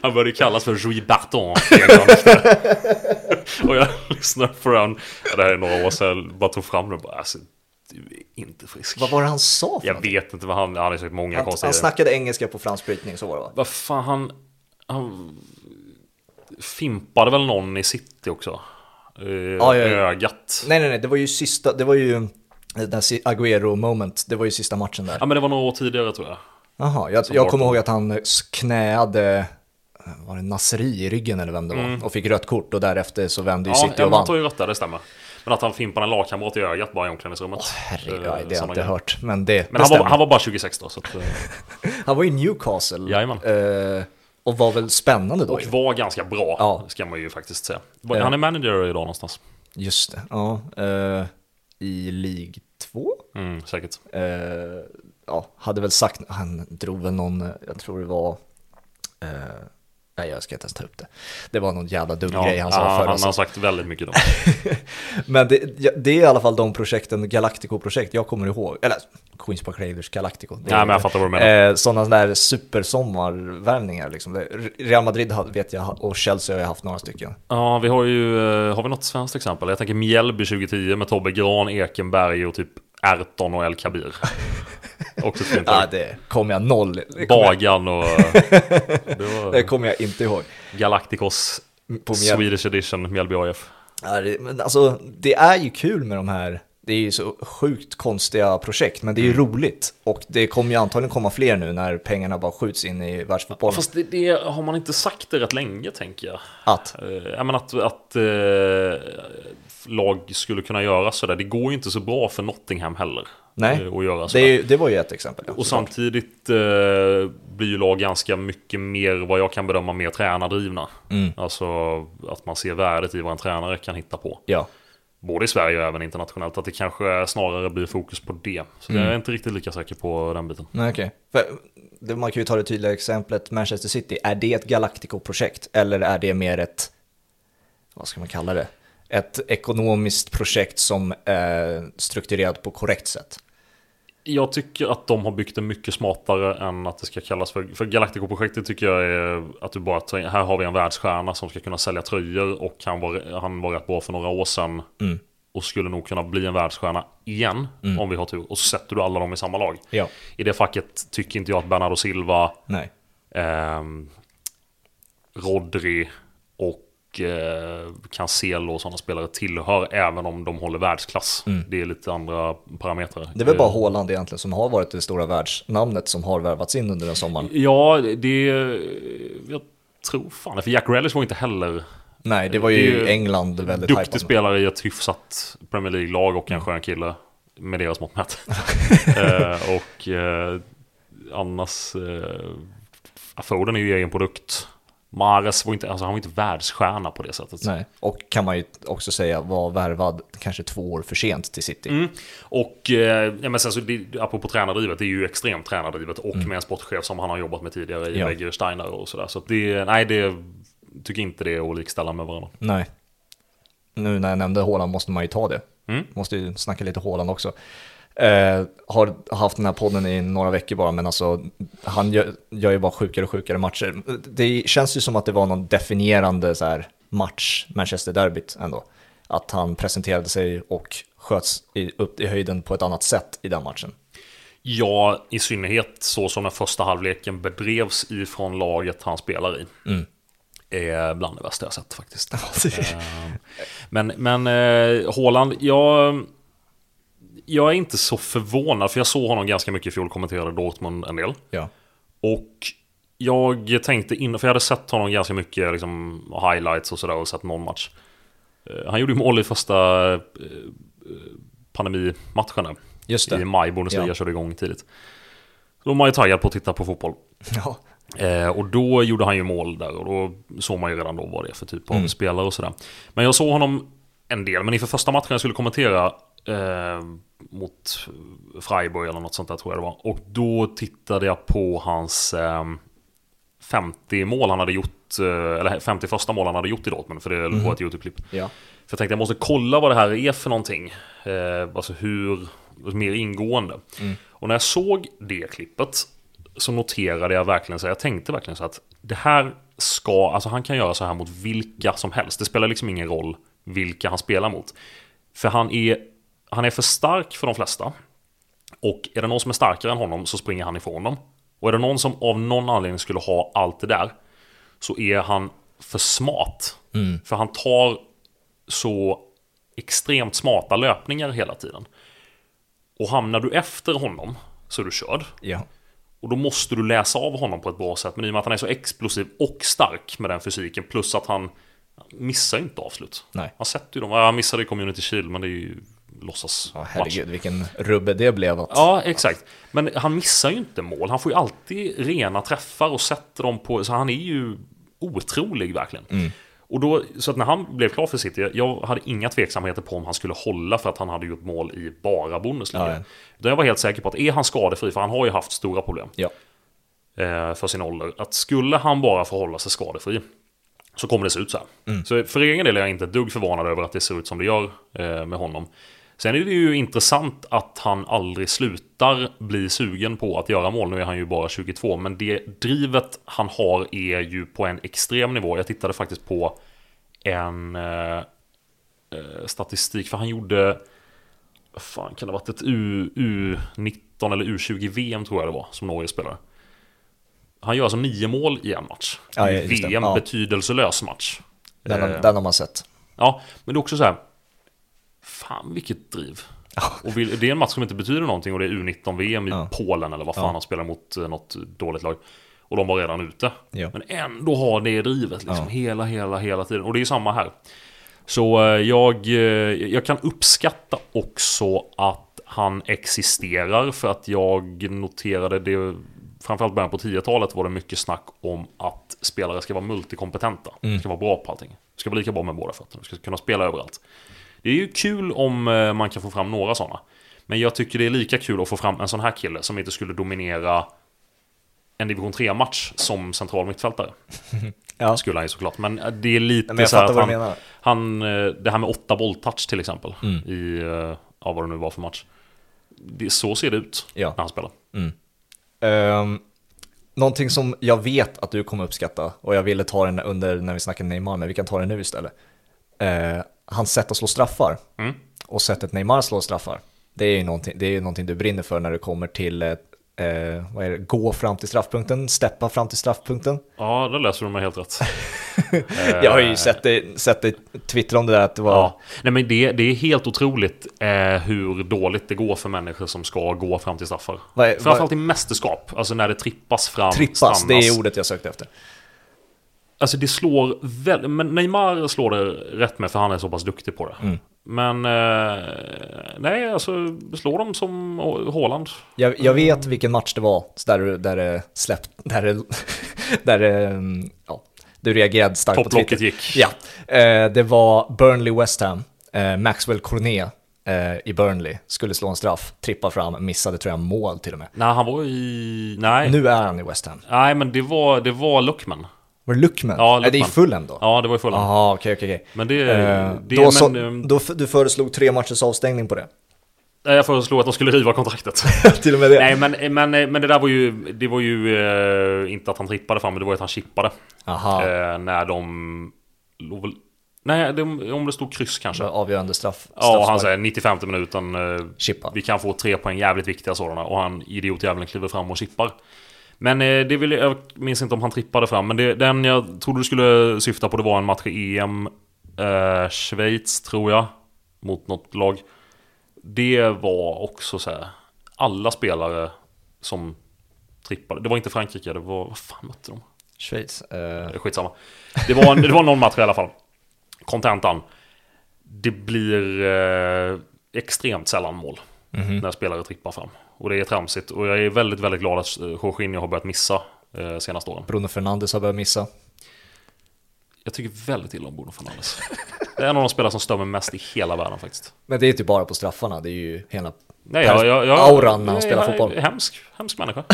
Han började kallas för Joey Barton. och jag lyssnade på den. Det här är några år sedan. Bara tog fram den bara alltså, du är inte frisk. vad var det han sa för Jag någonting? vet inte vad han... Han har sagt många Han, konstiga han snackade engelska på fransk brytning, så var det va? Vad fan, han... Han fimpade väl någon i city också? Eh, ja, ja. Ögat. Nej, nej, nej, det var ju sista, det var ju den där si- Agüero moment, det var ju sista matchen där. Ja men det var några år tidigare tror jag. Jaha, jag, jag kommer ihåg att han knäade, var det Nasri i ryggen eller vem det var? Och fick rött kort och därefter så vände ju Mm. Ja, City ja och man vann. tar ju rätt där, det stämmer. Men att han fimpade en lagkamrat i ögat bara i omklädningsrummet. Herregud, Eh, det har jag inte grejer. hört. Men det, Men han var, han var bara 26 då. Så att, eh, Han var i Newcastle. Jajamän. Eh, och var väl spännande då och var ganska bra, Ja. ska man ju faktiskt säga. Ja. Han är manager idag någonstans. Just det, ja. eh, I League 2? Mm, säkert. Eh, ja, hade väl sagt, han drog väl någon, eh, jag tror det var, eh, nej jag ska inte ens ta upp det. Det var någon jävla dum Ja, grej han sa ja, förra han har sagt väldigt mycket då. Men det, det är i alla fall de projekten, Galactico-projekt, jag kommer ihåg, eller Queens Park Raiders Galactico. Nej men jag fattar vad du menar. Eh, sådana där supersommarvärvningar liksom. Real Madrid vet jag och Chelsea har jag haft några stycken. Ja, vi har ju, eh, har vi något svenskt exempel? Jag tänker Mjällby 2010 med Tobbe Gran, Ekenberg och typ Erton och El Kabir. Också ett fint Ja, det kommer jag noll. Det Bagan och... Det det kommer jag inte ihåg. Galacticos På Mjäl- Swedish Edition, Mjällby AF. Ja, det, men alltså, det är ju kul med de här, det är ju så sjukt konstiga projekt, men det är ju roligt. Och det kommer ju antagligen komma fler nu när pengarna bara skjuts in i världsfotbollen. Fast det, det har man inte sagt det rätt länge tänker jag. Att, Eh, Ja, men att, att eh, lag skulle kunna göra sådär. Det går ju inte så bra för Nottingham heller. Nej, eh, Att göra det, det var ju ett exempel. Ja, Och samtidigt eh, blir ju lag ganska mycket mer, vad jag kan bedöma, mer tränardrivna. Mm. Alltså att man ser värdet i vad en tränare kan hitta på. Ja, Både i Sverige och även internationellt. Att det kanske snarare blir fokus på det. Så Mm. jag är inte riktigt lika säker på den biten. nej okej. För det- Man kan ju ta det tydliga exemplet Manchester City. Är det ett Galactico-projekt eller är det mer ett, vad ska man kalla det? Ett ekonomiskt projekt som är strukturerat på korrekt sätt. Jag tycker att de har byggt det mycket smartare än att det ska kallas för... För Galactico-projektet tycker jag är att du bara tar Här har vi en världsstjärna som ska kunna sälja tröjor och han var, han var rätt bra för några år sedan. Mm. Och skulle nog kunna bli en världsstjärna igen om vi har tur. Och så sätter du alla dem i samma lag. Ja. I det facket tycker inte jag att Bernardo Silva, Nej. ehm, Rodri och eh, Cancelo och sådana spelare tillhör. Även om de håller världsklass. Det är lite andra parametrar. Det är väl bara Eh, Haaland egentligen som har varit det stora världsnamnet som har värvats in under den sommaren. Ja, det... Jag tror fan För Jack Grealish var inte heller Nej, det var ju Det ju England väldigt duktig hypad. spelare i ett hyfsat Premier League-lag och en skön kille. Med deras mått mätt. eh, och eh, annars... Eh, Foden är ju egen produkt. Mares var inte, alltså han var inte världsstjärna på det sättet. Nej, och kan man ju också säga var värvad kanske två år för sent till City. Mm. Och eh, ja, men sen så, det, apropå tränardrivet, det är ju extremt tränardrivet och med en sportchef som han har jobbat med tidigare i Ja. Weger Steiner och sådär. Så det, nej, det tycker inte det är att likställa med varandra. Nej. Nu när jag nämnde Håland måste man ju ta det. Mm. Måste ju snacka lite Håland också. Eh, har haft den här podden i några veckor bara, men alltså han gör, gör ju bara sjukare och sjukare matcher. Det känns ju som att det var någon definierande så här, match, Manchester-derbyt ändå. Att han presenterade sig och sköts i, upp i höjden på ett annat sätt i den matchen. Ja, i synnerhet så som den första halvleken bedrevs ifrån laget han spelar i. Mm. Är bland det värsta jag sett faktiskt. Eh, men men eh, jag, jag är inte så förvånad för jag såg honom ganska mycket i fjol, kommenterade Dortmund en del. ja. Och jag tänkte in, för jag hade sett honom ganska mycket liksom, highlights och sådär och sett någon match. Eh, Han gjorde ju mål i första eh, pandemimatcherna. Just I det. maj, Bundesliga Ja. körde igång tidigt. Då var man ju taggad på att titta på fotboll. Ja. Eh, och då gjorde han ju mål där och då såg man ju redan då vad det är för typ av Mm. spelare och sådär. Men jag såg honom en del, men inför första matchen jag skulle kommentera eh, mot Freiburg eller något sånt där tror jag det var. Och då tittade jag på hans eh, 50 mål han hade gjort, eh, eller 50 första mål han hade gjort i Dortmund, för det Mhm. på ett YouTube-klipp. ja. För jag tänkte jag måste kolla vad det här är för någonting. Eh, alltså hur, mer ingående. Mm. Och när jag såg det klippet så noterade jag verkligen så jag tänkte verkligen så att det här ska, alltså han kan göra så här mot vilka som helst. Det spelar liksom ingen roll vilka han spelar mot. För han är, han är för stark för de flesta. Och är det någon som är starkare än honom så springer han ifrån dem. Och är det någon som av någon anledning skulle ha allt det där så är han för smart. För han tar så extremt smarta löpningar hela tiden. Och hamnar du efter honom så är du körd. ja. Och då måste du läsa av honom på ett bra sätt. Men i och med att han är så explosiv och stark med den fysiken plus att han missar inte avslut. Nej. Han sätter ju dem. Ja, Han missade i Community Shield men det är ju låtsas Ja, herregud, vilken rubbe det blev. Att... Ja, exakt. Men han missar ju inte mål. Han får ju alltid rena träffar och sätter dem på... Så han är ju otrolig verkligen. Mm. Och då, så att när han blev klar för City, jag hade inga tveksamheter på om han skulle hålla för att han hade gjort mål i bara Bundesliga. Ja, ja. Jag var helt säker på att är han skadefri, för han har ju haft stora problem Ja. eh, för sin ålder, att skulle han bara förhålla sig skadefri så kommer det se ut så här. Mm. Så för egen del är jag inte ett dugg förvånad över att det ser ut som det gör eh, med honom. Sen är det ju intressant att han aldrig slutar bli sugen på att göra mål. Nu är han ju bara 22, men det drivet han har är ju på en extrem nivå. Jag tittade faktiskt på en eh, eh, statistik, för han gjorde... Vad fan kan det ha varit? Ett U, U19 eller U20-VM tror jag det var, som Norge spelade. Han gör alltså nio mål i en match. Ja. VM, Ja. betydelselös match. Den, Eh, den har man sett. Ja, men det är också så här. Fan vilket driv. Och vill, det är en match som inte betyder någonting och det är U19-VM i Ja. Polen eller vad fan Ja. han spelar mot eh, något dåligt lag. Och de var redan ute. Ja. Men ändå har det drivet liksom Ja. hela, hela, hela tiden. Och det är samma här. Så eh, jag, eh, jag kan uppskatta också att han existerar för att jag noterade det Framförallt början på 10-talet var det mycket snack om att spelare ska vara multikompetenta. Mm. Ska vara bra på allting. Ska vara lika bra med båda fötterna. Ska kunna spela överallt. Det är ju kul om eh, man kan få fram några sådana. Men jag tycker det är lika kul att få fram en sån här kille som inte skulle dominera en division 3-match som central mittfältare. Ja. Skulle han ju såklart. Men eh, det är lite Men så här att han, menar. han, eh, det här med åtta bolltouch till exempel. Mm. I, ja vad det nu var för match. Det, så ser det ut Ja. när han spelar. Um, någonting som jag vet att du kommer uppskatta, och jag ville ta den under när vi snackade Neymar, men vi kan ta den nu istället. Uh, hans sätt att slå straffar, Mm. och sättet Neymar slår straffar, det är ju någonting, det är ju någonting du brinner för när det kommer till eh, eh, vad är det, gå fram till straffpunkten, steppa fram till straffpunkten. Ja, det läser du mig helt rätt. Jag har ju sett dig, sett dig twittra om det där, att det var... Ja. Nej, men det, det är helt otroligt eh, hur dåligt det går för människor som ska gå fram till straffar. Vad är- Framförallt i mästerskap, alltså när det trippas fram, Trippas, stannas. det är ordet jag sökte efter. Alltså det slår väldigt, men Neymar slår det rätt med för han är så pass duktig på det. Mm. Men eh, nej, alltså slår dem som Haaland. Jag, jag vet vilken match det var, så där, där det släppt, där det, där det, ja, Du reagerade starkt på Topplocket Twitter. gick. Ja, eh, det var Burnley West Ham. Eh, Maxwell Cornet eh, i Burnley skulle slå en straff, trippa fram, missade tror jag mål till och med. Nej, han var i... Nej. Nu är han i West Ham. Nej, men det var, det var Luckman. Var det Luckman? Ja, Är det i Luckman. Fulham då? Ja, det var i Fulham. Jaha, okej, okej, okej. Men det... Eh, det Då, men, så, ehm, då du föreslog tre matchers avstängning på det? Nej, Jag föreslog att de skulle riva kontraktet. till och med det? Nej, men, men, men det där var ju... Det var ju eh, inte att han trippade fram, men det var att han chippade. Aha, Eh, när de... Nej, det, om det stod kryss kanske. avgörande straff. Ja, han straffspark. säger 95 minuten. Eh, Chippa. vi kan få tre poäng, jävligt viktiga sådana. Och han idiotjäveln kliver fram och chippar. Men eh, det vill jag, jag minns inte om han trippade fram. Men det, den jag trodde du skulle syfta på det var en match i EM. Eh, Schweiz tror jag. Mot något lag. Det var också så här. Alla spelare som trippade. Det var inte Frankrike, det var... Vad fan mötte de? Schweiz. Eh, Eh, Skitsamma. Det var, det var någon match i alla fall. Kontentan. Det blir eh, extremt sällan mål. När spelare trippar fram. Och det är tramsigt. Och jag är väldigt, väldigt glad att eh, Jorginho har börjat missa eh, senaste åren. Bruno Fernandes har börjat missa. Jag tycker väldigt illa om Bruno Fernandes. Det är en av de spelare som stör mig mest i hela världen faktiskt. Men det är inte bara på straffarna, det är ju hela... Nej, jag, jag, jag, Auran när han spelar fotboll. Hemsk, hemsk människa.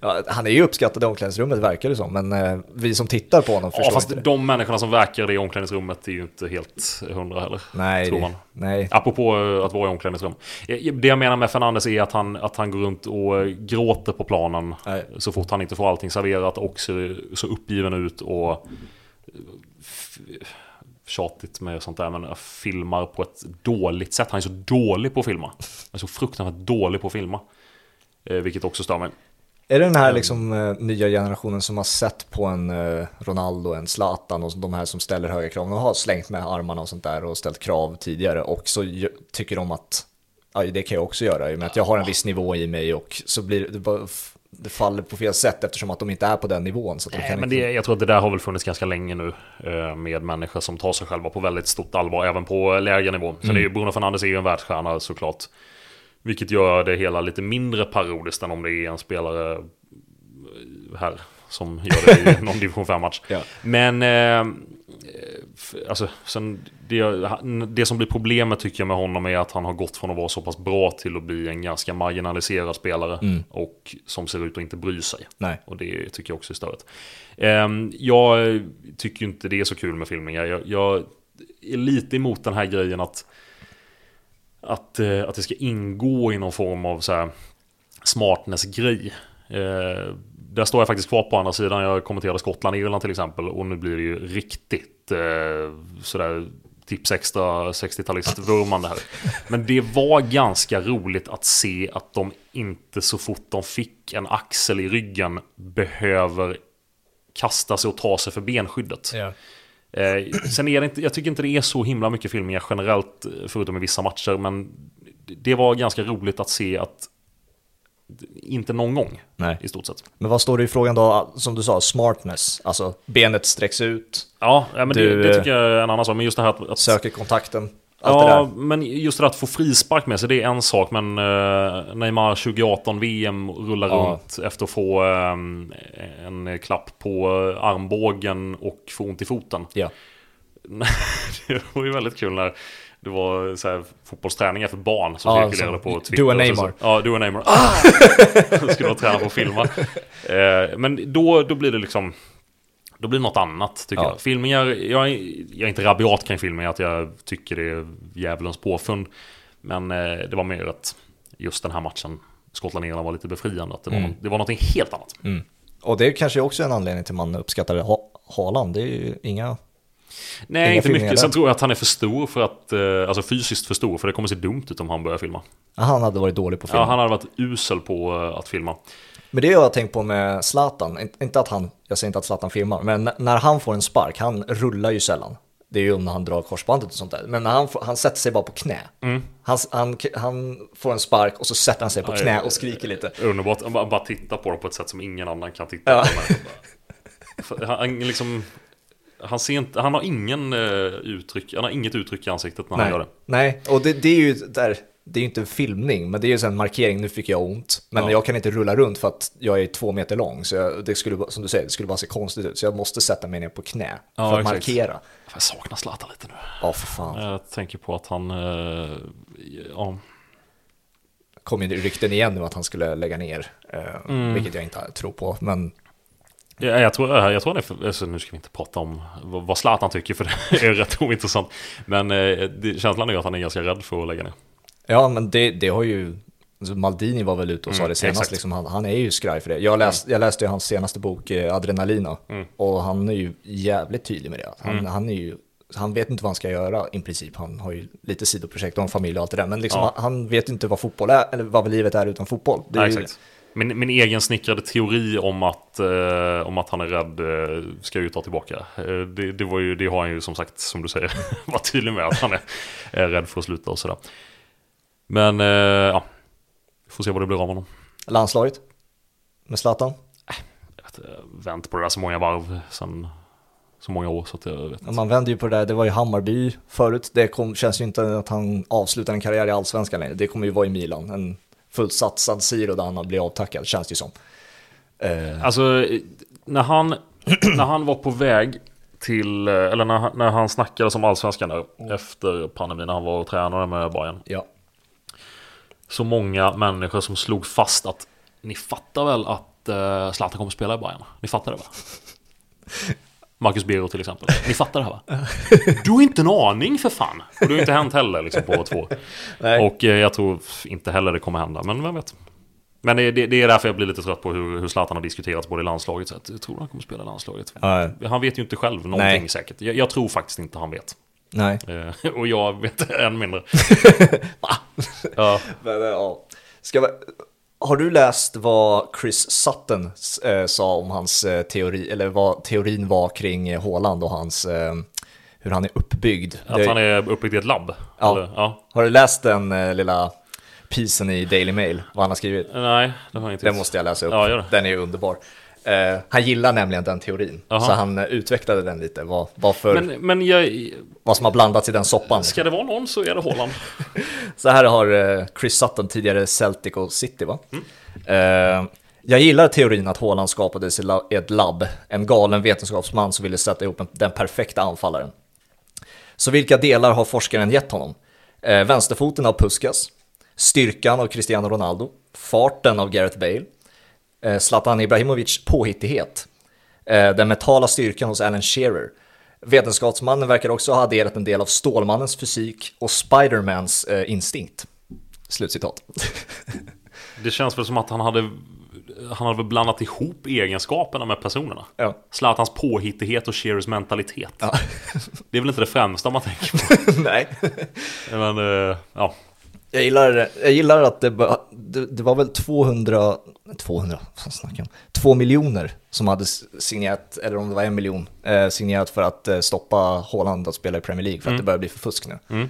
Ja, han är ju uppskattad i omklädningsrummet verkar det som, men eh, vi som tittar på honom Ja, förstår fast inte det. de människorna som verkar i omklädningsrummet är ju inte helt hundra heller. Nej, tror man. nej. Apropå eh, att vara i omklädningsrum. Eh, Det jag menar med Fernandes är att han, att han går runt och eh, gråter på planen Nej. så fort han inte får allting serverat och ser så uppgiven ut och eh, tjatigt med sånt där men filmar på ett dåligt sätt. Han är så dålig på att filma. Han är så fruktansvärt dålig på att filma. Eh, Vilket också stör mig. Är det den här liksom eh, nya generationen som har sett på en eh, Ronaldo, en Zlatan och de här som ställer höga krav? De har slängt med armarna och sånt där och ställt krav tidigare och så tycker de att ja, det kan jag också göra i och med att jag har en viss nivå i mig och så blir det, bara, det faller på fel sätt eftersom att de inte är på den nivån. Så att de Nej, kan men inte, det, jag tror att det där har väl funnits ganska länge nu eh, med människor som tar sig själva på väldigt stort allvar, även på lägre nivå. Mm. är ju Bruno Fernandes är ju en världsstjärna såklart. Vilket gör det hela lite mindre parodiskt än om det är en spelare här som gör det i någon division 5-match. Ja. Men eh, alltså, sen, det, det som blir problemet tycker jag med honom är att han har gått från att vara så pass bra till att bli en ganska marginaliserad spelare. Mm. Och som ser ut att inte bry sig. Nej. Och det tycker jag också är störigt. Ehm, jag tycker inte det är så kul med filmningar. Jag, jag är lite emot den här grejen att, att, eh, att det ska ingå i någon form av så här smartness-grej. Eh, där står jag faktiskt kvar på andra sidan. Jag kommenterade Skottland-Irland till exempel. Och nu blir det ju riktigt eh, sådär tips extra 60-talist-vurmande här. Men det var ganska roligt att se att de inte så fort de fick en axel i ryggen behöver kasta sig och ta sig för benskyddet. Ja. Eh, sen är det inte, jag tycker inte det är så himla mycket filmningar generellt, förutom i vissa matcher, men det var ganska roligt att se att inte någon gång Nej. i stort sett. Men vad står det i frågan då, som du sa, smartness? Alltså benet sträcks ut, Ja, ja men Du, det, det tycker jag är en annan sak. Men just det här att... att söker kontakten, allt ja, men just det där att få frispark med sig, det är en sak. Men uh, Neymar 2018 VM rullar Ja. runt efter att få ehm, en klapp på eh, armbågen och få ont i foten. Ja. det var ju väldigt kul när det var så här, fotbollsträningar för barn som Ja, cirkulerade på Twitter. A Och Neymar. Ja, du och Neymar. Ah! Skulle de träna på att filma. Eh, men då, då blir det liksom... Då blir det något annat tycker Ja. jag. Filmningar, jag är, jag är inte rabiat kring filmningar, att jag tycker det är djävulens påfund. Men eh, det var mer att just den här matchen, Skottland-Irland var lite befriande. Att det, var, Mm. något, det var någonting helt annat. Och det är kanske också en anledning till man uppskattar ha Haaland. Det är ju inga... Nej, Inga inte mycket. Sen tror jag att han är för stor för att, eh, alltså fysiskt för stor, för det kommer se dumt ut om han börjar filma. Han hade varit dålig på film. Ja, han hade varit usel på eh, att filma. Men det har jag tänkt på med Zlatan. In- Inte att han, jag säger inte att Zlatan filmar, men när han får en spark, han rullar ju sällan. Det är ju när han drar korsbandet och sånt där. Men när han, får, han sätter sig bara på knä. Han, han, han får en spark och så sätter han sig på knä och skriker lite. Underbart, han bara, bara titta på dem på ett sätt som ingen annan kan titta Ja. på. dem. Han, liksom, han, ser inte, han har ingen eh, uttryck, han har inget uttryck i ansiktet när han gör Nej, det. nej. och det, det är ju där, det är ju inte en filmning, men det är ju en markering, nu fick jag ont. Men Ja. jag kan inte rulla runt för att jag är två meter lång, så jag, det skulle, som du säger, det skulle bara se konstigt ut. Så jag måste sätta mig ner på knä Ja, för att exakt. markera. Jag saknar Zlatan lite nu. Ja, för fan. Jag tänker på att han... eh, ja, kom ju rykten igen nu att han skulle lägga ner, eh, Mm. vilket jag inte tror på. Men Ja, jag tror, jag tror för, alltså, nu ska vi inte prata om vad Zlatan tycker för det är rätt ointressant. Men eh, det, känslan är ju att han är ganska rädd för att lägga ner. ja, men det, det har ju, alltså Maldini var väl ute och sa Mm, det senast, liksom, han, han är ju skraj för det. Jag, läst, jag läste ju hans senaste bok, eh, Adrenalina, Mm. och han är ju jävligt tydlig med det. Han, Mm. han är ju han vet inte vad han ska göra i princip. Han har ju lite sidoprojekt och en familj och allt det där. Men liksom, Ja. han, han vet inte vad fotboll är, eller vad livet är utan fotboll. Det är Nej, ju, exakt. Min, min egen snickrade teori om att, eh, om att han är rädd eh, ska jag ju ta tillbaka. Eh, det, det, var ju, det har han ju som sagt, som du säger, varit tydlig med att han är, är rädd för att sluta och sådär. Men eh, ja, vi får se vad det blir av honom. Landslaget med Zlatan. Inte, vänt på det där så många varv sen så många år så att jag vet Man vänder ju på det där, det var ju Hammarby förut. Det kom, känns ju inte att han avslutar en karriär i Allsvenskan längre. Det kommer ju vara i Milan. En fullt San Siro där han blir avtackad, känns det ju som. Eh, Alltså, eh, när han, när han var på väg till, eh, eller när, när han snackade som allsvenskan där, efter pandemin, när han var och tränade med Bayern ja. Så många människor som slog fast att ni fattar väl att uh, Zlatan kommer spela i Bayern? Ni fattar det va? Marcus Biro till exempel. Ni fattar det här va? Du har inte en aning för fan! Och det har inte hänt heller liksom på två år. Och eh, jag tror inte heller det kommer hända, men vem vet. Men det, det, det är därför jag blir lite trött på hur, hur Zlatan har diskuterats både i landslaget. Så att jag tror han kommer spela i landslaget. Ja, Han vet ju inte själv någonting Nej. säkert. Jag, jag tror faktiskt inte han vet. nej. Eh, och jag vet än mindre. ja, Men, men, ja. Ska vi, har du läst vad Chris Sutton eh, sa om hans eh, teori, eller vad teorin var kring eh, och hans, eh, hur han är uppbyggd? att Det- han är uppbyggd i ett labb. Ja. Ja. Har du läst den eh, lilla pisen i Daily Mail, vad han har skrivit? Nej, det har jag inte Den måste jag läsa upp, Ja, den är underbar. Eh, han gillar nämligen den teorin, Jaha. så han eh, utvecklade den lite, vad, vad, för, Men, men jag, vad som har blandats i den soppan. ska det vara någon så är det Haaland. Så här har eh, Chris Sutton, tidigare Celtic och City va? Eh, jag gillar teorin att Haaland skapades i ett labb, en galen vetenskapsman som ville sätta ihop en, den perfekta anfallaren. Så vilka delar har forskaren gett honom? Eh, vänsterfoten av Puskas, styrkan av Cristiano Ronaldo, farten av Gareth Bale, eh, Zlatan Ibrahimovic påhittighet, eh, den mentala styrkan hos Alan Shearer. Vetenskapsmannen verkar också ha adderat en del av Stålmannens fysik och Spidermans eh, instinkt. Slutcitat. Det känns väl som att han hade, han hade väl blandat ihop egenskaperna med personerna. ja. Zlatans påhittighet och Shearers mentalitet. Det är väl inte det främsta man tänker på. Nej. Men, ja. Jag gillar, jag gillar att det, det, det var väl 200, 200, vad snackar jag om? 2 miljoner som hade signerat, eller om det var en miljon, eh, signerat för att eh, stoppa Haaland att spela i Premier League för att det börjar bli för fusk nu. Mm.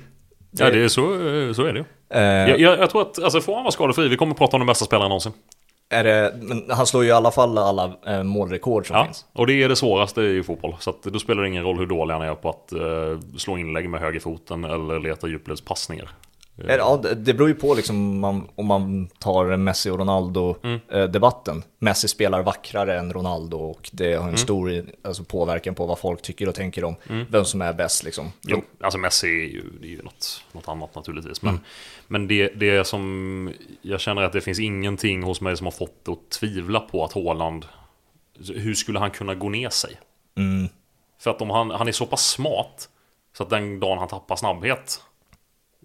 Ja, det är så, eh, så är det. Eh, Jag, jag, jag tror att, alltså får han vara skadefri, vi kommer prata om den bästa spelaren någonsin. är det, men han slår ju i alla fall alla eh, målrekord som Ja, finns. och det är det svåraste i fotboll. Så att då spelar det ingen roll hur dålig han är på att eh, slå inlägg med högerfoten eller leta djupledspassningar. Eh, Ja, det, beror ju på liksom man, om man tar Messi och Ronaldo-debatten. Messi spelar vackrare än Ronaldo och det har en stor alltså, påverkan på vad folk tycker och tänker om vem som är bäst. Liksom. Jo, alltså Messi är ju, är ju något, något annat naturligtvis. Men, men det, det som jag känner att det finns ingenting hos mig som har fått att tvivla på att Haaland, hur skulle han kunna gå ner sig? Mm. För att om han, han är så pass smart så att den dagen han tappar snabbhet,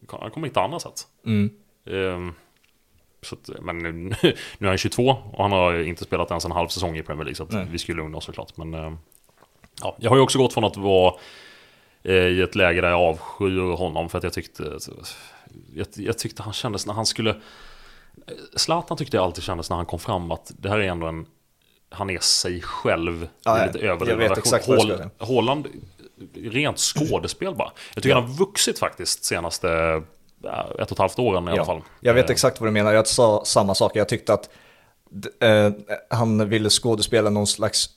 han kommer hitta andra sätt. Mm. Så att, men nu, nu är han 22 och han har inte spelat ens en halv säsong i Premier League så vi skulle lugna oss såklart. Men ehm, ja, jag har ju också gått från att vara eh, i ett läge där jag avskyr honom för att jag tyckte jag, jag tyckte han kändes när han skulle Zlatan tyckte jag alltid kändes när han kom fram att det här är ändå en han är sig själv Ja, lite överdriven version. Haaland, rent skådespel bara. Jag tycker Ja. han har vuxit faktiskt senaste ja, ett och ett halvt åren i alla fall. Jag vet Eh, exakt vad du menar, jag sa samma sak. Jag tyckte att eh, han ville skådespela någon slags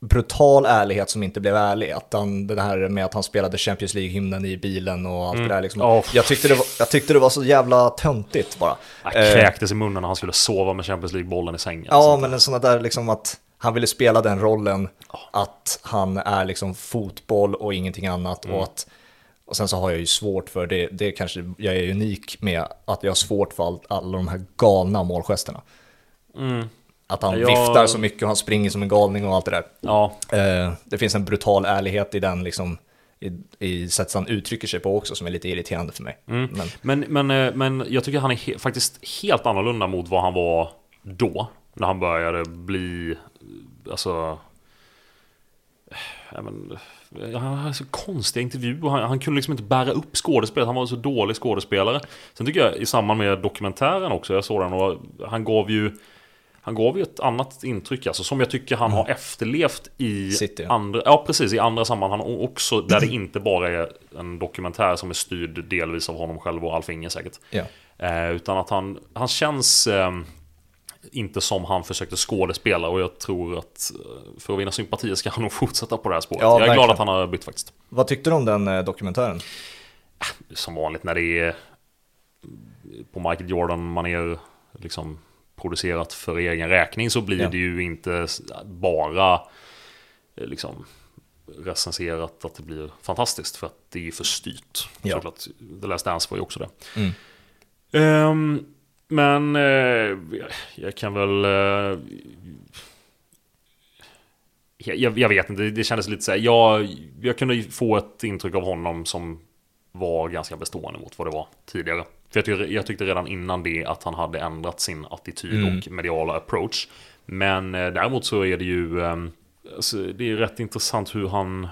brutal ärlighet som inte blev ärlig. Att han, det här med att han spelade Champions League-hymnen i bilen och allt det där liksom. Oh. Jag, tyckte det var, jag tyckte det var så jävla töntigt bara. Han Eh, kräktes i munnen när han skulle sova med Champions League-bollen i sängen. Ja, men en sån där liksom att han ville spela den rollen att han är liksom fotboll och ingenting annat Mm. och att och sen så har jag ju svårt för det, det kanske jag är unik med att jag har svårt för all, alla de här galna målgesterna. Att han Jag- viftar så mycket och han springer som en galning och allt det där. Ja, Eh, det finns en brutal ärlighet i den liksom, i, i sättet han uttrycker sig på också som är lite irriterande för mig. Mm. Men, Men, men, eh, men jag tycker han är he- faktiskt helt annorlunda mot vad han var då. När han började bli, alltså... men, eh, han hade så konstiga intervjuer. Han, han kunde liksom inte bära upp skådespelet. Han var så dålig skådespelare. Sen tycker jag i samband med dokumentären också, jag såg den och han gav ju han gav ju ett annat intryck, alltså, som jag tycker han har efterlevt i City, andra, ja, precis, i andra sammanhang också där det inte bara är en dokumentär som är styrd delvis av honom själv och Alf Inge säkert. ja. Eh, utan att han, han känns eh, inte som han försökte skådespela och jag tror att eh, för att vinna sympatier ska han nog fortsätta på det här spåret. Ja, jag är verkligen. glad att han har bytt faktiskt. Vad tyckte du om den eh, dokumentären? Som vanligt när det är på Michael Jordan man är liksom producerat för egen räkning så blir Ja. det ju inte bara eh, liksom recenserat att det blir fantastiskt för att det är för styrt. Ja. Såklart, The Last Dance var ju också det. Mm. Ehm, men eh, jag kan väl... eh, jag, jag vet inte, det kändes lite så här. Jag, jag kunde få ett intryck av honom som var ganska bestående mot vad det var tidigare. För jag tyckte, jag tyckte redan innan det att han hade ändrat sin attityd Mm. och mediala approach. Men eh, däremot så är det ju... Eh, alltså, det är rätt intressant hur han...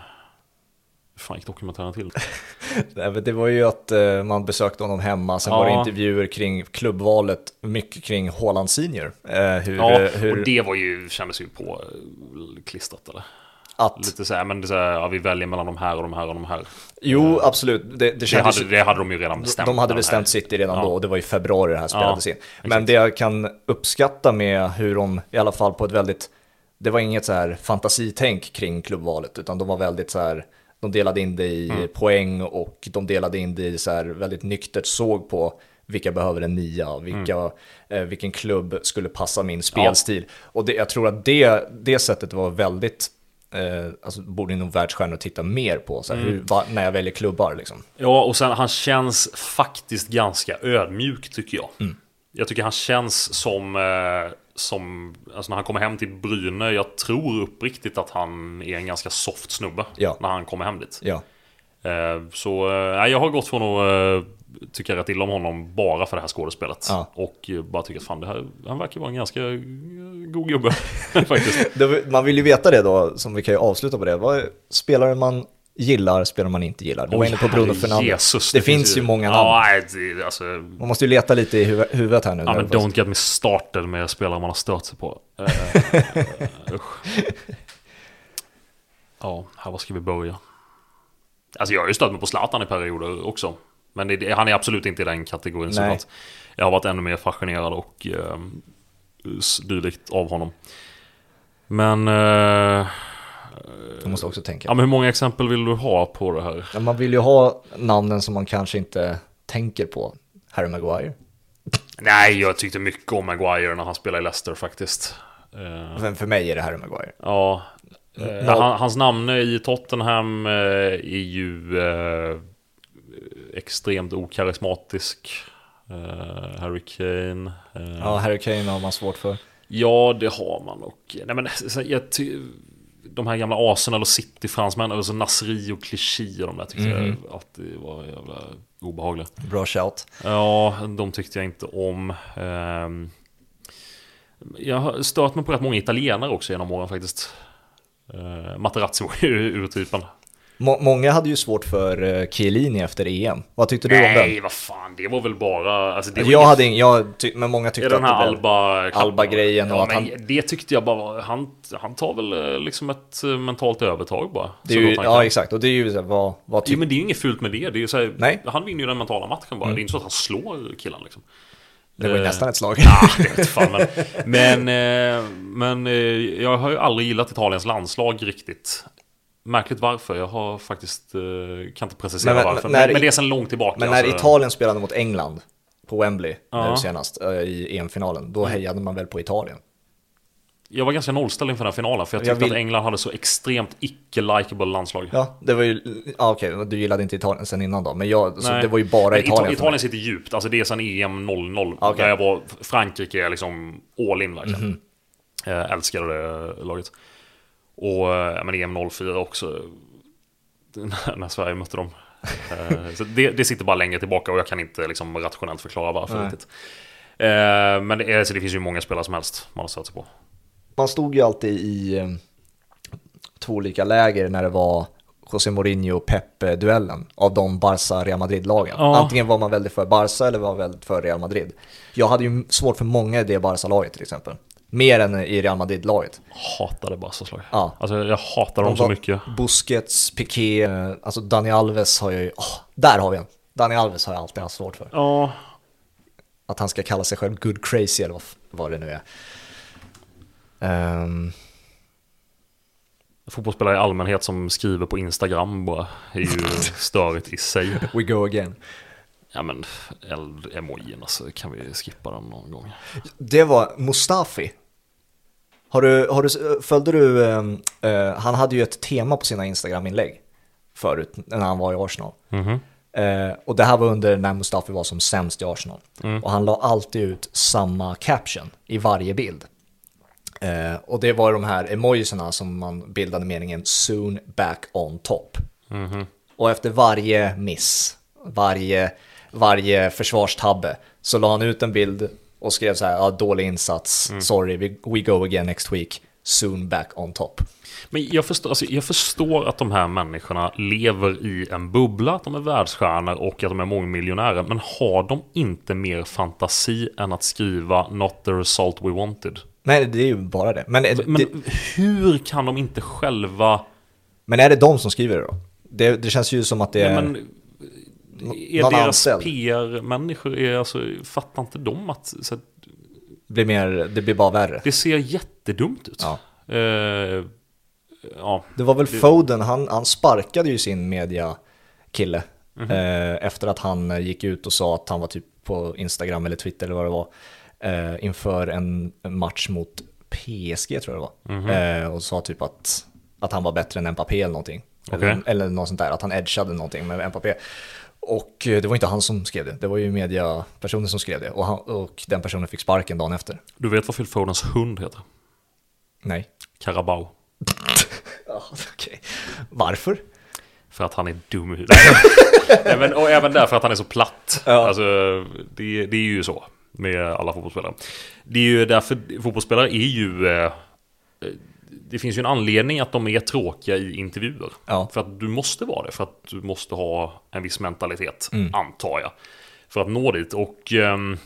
Hur fan gick dokumentären till? Nej, Det var ju att eh, man besökte honom hemma, sen Ja. var det intervjuer kring klubbvalet, mycket kring Haaland Senior. Eh, hur, Ja, eh, hur och det var ju, kändes ju på klistrat eller? att, Lite så här, men det så här, ja, vi väljer mellan de här och de här och de här. jo absolut, det, det Det hade, det hade de ju redan bestämt. de hade bestämt. City redan Ja. då och det var i februari det här spelades in. Men exakt. det jag kan uppskatta med hur de, i alla fall på ett väldigt, det var inget så här fantasitänk kring klubbvalet, utan de var väldigt så här, de delade in det i Mm. poäng och de delade in det i så här väldigt nyktert såg på vilka behöver en nia, vilka, Mm. eh, vilken klubb skulle passa min spelstil. Och det, jag tror att det, det sättet var väldigt, eh, alltså borde nog världsstjärnor titta mer på, så här, Mm. hur, va, när jag väljer klubbar liksom. Ja, och sen han känns faktiskt ganska ödmjuk tycker jag. Mm. Jag tycker han känns som, eh, som, alltså när han kommer hem till Bryne, jag tror uppriktigt att han är en ganska soft snubbe Ja. när han kommer hem dit. Ja. Eh, Så eh, nej, jag har gått från att eh, tycka rätt illa om honom bara för det här skådespelet. Ja. Och bara tycka att fan, det här, han verkar vara en ganska god gubbe faktiskt. Man vill ju veta det då, som vi kan ju avsluta på det. Vad är spelare man gillar, spelare man inte gillar? Du var inne på Bruno Fernandes. Jesus, det, finns ju många namn. Ja, nej, det, alltså, Man måste ju leta lite i huv- huvudet här nu. Ja men don't get me started med spelare man har stört sig på. Eh, usch. Ja, här var ska vi börja? Alltså jag har ju stört mig på Zlatan i perioder också. Men det, det, han är absolut inte i den kategorin Nej. såklart. Jag har varit ännu mer fascinerad och eh, s- dylikt av honom. Men... Eh, Jag måste också tänka. ja men hur många exempel vill du ha på det här? Men Man vill ju ha namnen som man kanske inte tänker på. Harry Maguire. Nej, jag tyckte mycket om Maguire när han spelade i Leicester faktiskt. Eh, Men för mig är det Harry Maguire. Ja. Eh, Noll. han, hans namn i Tottenham eh, är ju eh, extremt okarismatisk. Eh, Harry Kane. Eh, Ja, Harry Kane har man svårt för. Ja, det har man. Och, nej, men, jag ty, de här gamla Arsenal och City-fransmän, alltså Nasri och Clichy och de där tyckte Mhm. jag att det var jävla obehagliga. Bra shout. Ja, de tyckte jag inte om. Ehm, jag har stört mig på rätt många italienare också genom åren faktiskt. Uh, Materazzi var ju urtypen. Må- många hade ju svårt för uh, Chiellini efter EM. Vad tyckte du om den? Nej, vad fan, det var väl bara... Alltså, det var Jag inget- hade ing- jag men många tyckte det den att här det blev... Alba... Alba-grejen och ja, att men han- Det tyckte jag bara var... Han, han tar väl eh, liksom ett eh, mentalt övertag bara. Det är ju, ja, exakt. Och det är ju så här, vad, vad Jo, tycker men det är ju inget fult med det. det är så här, Nej. Mm. Han vinner ju den mentala matchen bara. Det är inte så att han slår killen liksom. Det var ju Eh, nästan ett slag. Ja, det vet fan, men, men, eh, men eh, jag har ju aldrig gillat Italiens landslag riktigt. Märkligt varför, jag har faktiskt, eh, kan inte precisera Men- varför. när Men, det är sedan långt tillbaka. Men när alltså. Italien spelade mot England på Wembley Ja. nu senast eh, i EM-finalen, då hejade man väl på Italien. Jag var ganska nollställd inför den här finalen, för jag Jag tyckte vill- att England hade så extremt icke-likeable landslag. Ja, det var ju, ja, okej, du gillade inte Italien sen innan då, men jag, så det var ju bara Italien. mig. Italien sitter djupt, alltså det är sedan EM 00. Okej. Där jag var, Frankrike är liksom all in verkligen. Mhm. Jag älskade det laget. Och eh, men EM 04 också. när Sverige mötte dem. Eh, så det, det sitter bara längre tillbaka och jag kan inte liksom rationellt förklara varför Nej. riktigt. Eh, Men det, är, så det finns ju många spelare som helst man har stött sig på. Man stod ju alltid i två olika läger när det var José Mourinho Pep-duellen av de Barca-Real Madrid-lagen. Ja. Antingen var man väldigt för Barca eller var väldigt för Real Madrid. Jag hade ju svårt för många i det Barca-laget till exempel. Mer än i Real Madrid-laget. Hatade Barca slag. Ja. Alltså jag hatar dem De så mycket. Busquets, Piqué, eh, alltså Dani Alves har jag ju, åh, där har vi en. Dani Alves har jag alltid haft svårt för. Ja, Att han ska kalla sig själv good crazy eller vad, det nu är. Ehm, fotbollsspelare i allmänhet som skriver på Instagram bara är ju störigt i sig. we go again. Ja men eld-emojin alltså, kan vi skippa den någon gång? Det var Mustafi. Har du, har du, följde du, ehm, eh, han hade ju ett tema på sina Instagram-inlägg förut när han var i Arsenal. Mhm. Eh, och det här var under när Mustafi var som sämst i Arsenal. Mm. Och han la alltid ut samma caption i varje bild. Eh, och det var de här emojisarna som man bildade meningen soon back on top. Mhm. Och efter varje miss, varje, varje försvarstabbe, så la han ut en bild och skrev så här, ja, dålig insats, Mm. sorry, we, we go again next week, soon back on top. Men jag förstår, alltså, jag förstår att de här människorna lever i en bubbla, att de är världsstjärnor och att de är mångmiljonärer. Men har de inte mer fantasi än att skriva “Not the result we wanted”? Nej, det är ju bara det. Men, Men det, hur kan de inte själva... men är det de som skriver det då? Det, det känns ju som att det är... Ja, men, är någon deras. PR-människor, är, alltså, fattar inte de att så, att blir mer, det blir bara värre. det ser jättedumt ut? Ja. Eh, ja. Det var väl Det- Foden, han, han sparkade ju sin media-kille Mhm. eh, efter att han gick ut och sa att han var typ på Instagram eller Twitter eller vad det var eh, inför en, match mot PSG tror jag det var. Mhm. Eh, och sa typ att, att han var bättre än Mbappé eller någonting. Okej. Eller, eller något sånt där, att han edgeade någonting med Mbappé. Och eh, det var inte han som skrev det, det var ju mediapersonen som skrev det. Och, han, och den personen fick sparken dagen efter. Du vet vad Phil Fodens hund heter? Nej. Carabao. Ja, okej. Varför? För att han är dum i huvudet. även, och även därför att han är så platt. Ja. Alltså, det, det är ju så med alla fotbollsspelare. Det är ju därför fotbollsspelare är ju... Eh, det finns ju en anledning att de är tråkiga i intervjuer. Ja. För att du måste vara det. För att du måste ha en viss mentalitet, Mm. antar jag. För att nå dit. Och ehm,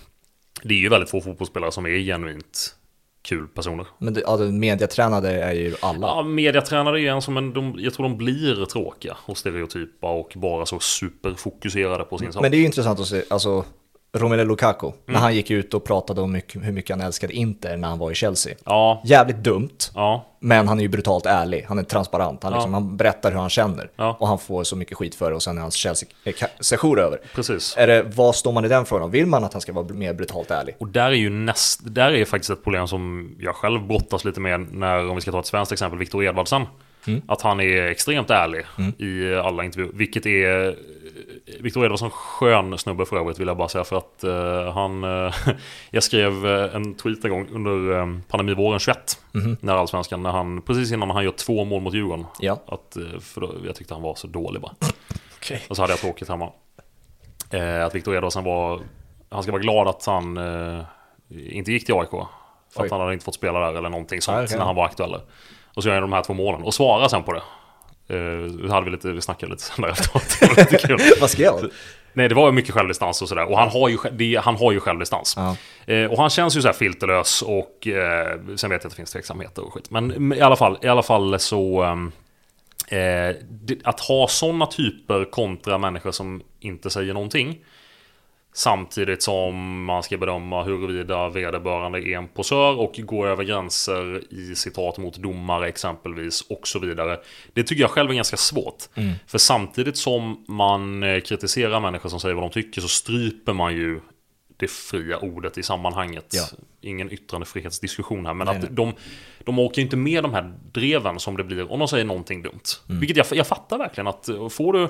det är ju väldigt få fotbollsspelare som är genuint kul personer. Men ja, det mediatränade är ju alla. Ja, mediatränare är en som en, de, jag tror de blir tråkiga och stereotypa och bara så superfokuserade på sin sak. Men det är ju intressant att se, alltså Romelu Lukaku, Mm. när han gick ut och pratade om mycket, hur mycket han älskade Inter när han var i Chelsea. Ja, Jävligt dumt, ja, men han är ju brutalt ärlig, han är transparent, han, liksom, Ja. han berättar hur han känner. Och han får så mycket skit för det och sen är hans Chelsea-sejour över. precis. Är det, vad står man i den frågan? Vill man att han ska vara mer brutalt ärlig? Och där är ju näst, där är faktiskt ett problem som jag själv brottas lite med när, om vi ska ta ett svenskt exempel, Viktor Edvardsen. Mm. Att han är extremt ärlig i alla intervjuer, vilket är Viktor Edvardsson skön snubbe för övrigt vill jag bara säga för att eh, han eh, Jag skrev eh, en tweet en gång under uh, pandemivåren 21 När allsvenskan, när han, precis innan han gör två mål mot Djurgården Ja. att, för då, Jag tyckte han var så dålig bara Okej. Och så hade jag tråkigt hemma. Eh, att Viktor Edvardsen var... Han ska vara glad att han inte gick till AIK. För Oj. att han hade inte fått spela där eller någonting sånt Ah, okej. när han var aktuell. Och så gör han de här två målen och svarar sen på det. Vi, hade vi, lite, vi snackade lite sen efteråt. Vad skrev han? Nej, det var mycket självdistans och sådär. Och han har ju, det, han har ju självdistans. Ja. Eh, och han känns ju så här filterlös och eh, sen vet jag att det finns tveksamheter och skit. Men men i alla fall, i alla fall så... ehm, Eh, det, att ha sådana typer kontra människor som inte säger någonting. Samtidigt som man ska bedöma huruvida vederbörande är en posör och går över gränser i citat mot domare exempelvis och så vidare. Det tycker jag själv är ganska svårt. Mm. För samtidigt som man eh, kritiserar människor som säger vad de tycker så stryper man ju det fria ordet i sammanhanget. Ja. Ingen yttrandefrihetsdiskussion här, men Nej, att nej. de, de åker inte med de här dreven som det blir om de säger någonting dumt. Mm. Vilket jag, jag fattar verkligen att eh, får du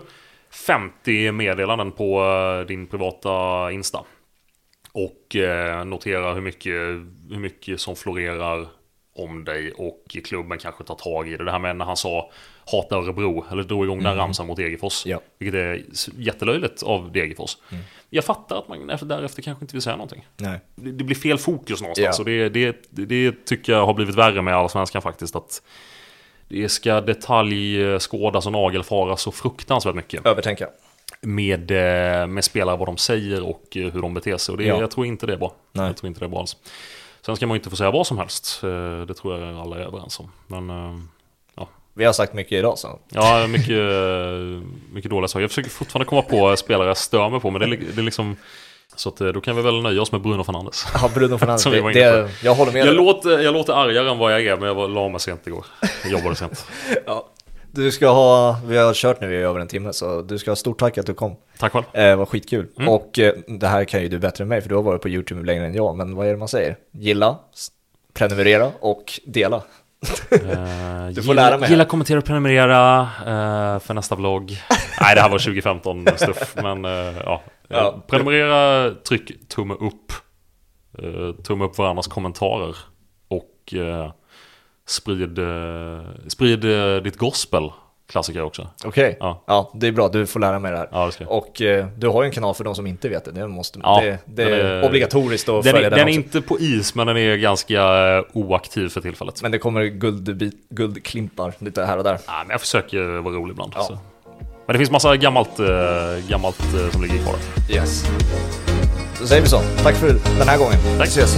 50 meddelanden på eh, din privata Insta och eh, notera hur mycket, hur mycket som florerar om dig och klubben kanske tar tag i det. Det här med när han sa hata Örebro, eller drog igång den ramsan mot Degerfors. Ja. Vilket är jättelöjligt av Degerfors. Jag fattar att man efter, därefter kanske inte vill säga någonting. Nej. Det, det blir fel fokus någonstans. Ja. Och det, det, det tycker jag har blivit värre med Allsvenskan faktiskt. Att det ska detaljskådas och nagelfaras så fruktansvärt mycket Övertänka. med, eh, med spelare, vad de säger och eh, hur de beter sig. Och det, Ja. jag tror inte det är bra. Nej. Jag tror inte det är bra alls. Sen ska man ju inte få säga vad som helst. Eh, Det tror jag alla är överens om. Men eh, Vi har sagt mycket idag så. ja, mycket, mycket dåliga saker. Jag försöker fortfarande komma på spelare jag stör mig på. Men det är, det är liksom... Så att, eh, då kan vi väl nöja oss med Bruno Fernandes. Ja, Bruno Fernandes. Som vi var det, inne det, jag håller med Jag dig. låter, jag låter argare än vad jag är, men jag var- la mig sent igår. Jag jobbade sent. Ja. Du ska ha, vi har kört nu i över en timme så du ska ha stort tack att du kom. Tack själv. Eh, vad skitkul. Mm. Och eh, det här kan ju du bättre än mig för du har varit på YouTube längre än jag. Men vad är det man säger? Gilla, prenumerera och dela. Eh, Du får lära mig. Gilla, kommentera och prenumerera eh, för nästa vlogg. Nej, det här var 2015 stuff. Men eh, ja. Ja. Prenumerera, tryck tumme upp. Eh, tumme upp varandras kommentarer. Och eh, sprid, eh, sprid eh, ditt gospel. Klassiker också. Okej, Ja. ja det är bra. Du får lära mig det här. Ja, det. Och eh, du har ju en kanal för de som inte vet det. Det, måste, Ja, det, det är, är- obligatoriskt att Den, följa är, den, den är inte på is, men den är ganska eh, oaktiv för tillfället. Men det kommer guldbit, guldklimpar lite här och där. Nej, men jag försöker vara rolig ibland. Ja. Så. Men det finns massa gammalt, eh, gammalt eh, som ligger kvar. Yes. Så säger vi så. Tack för den här gången. Tack. Vi ses.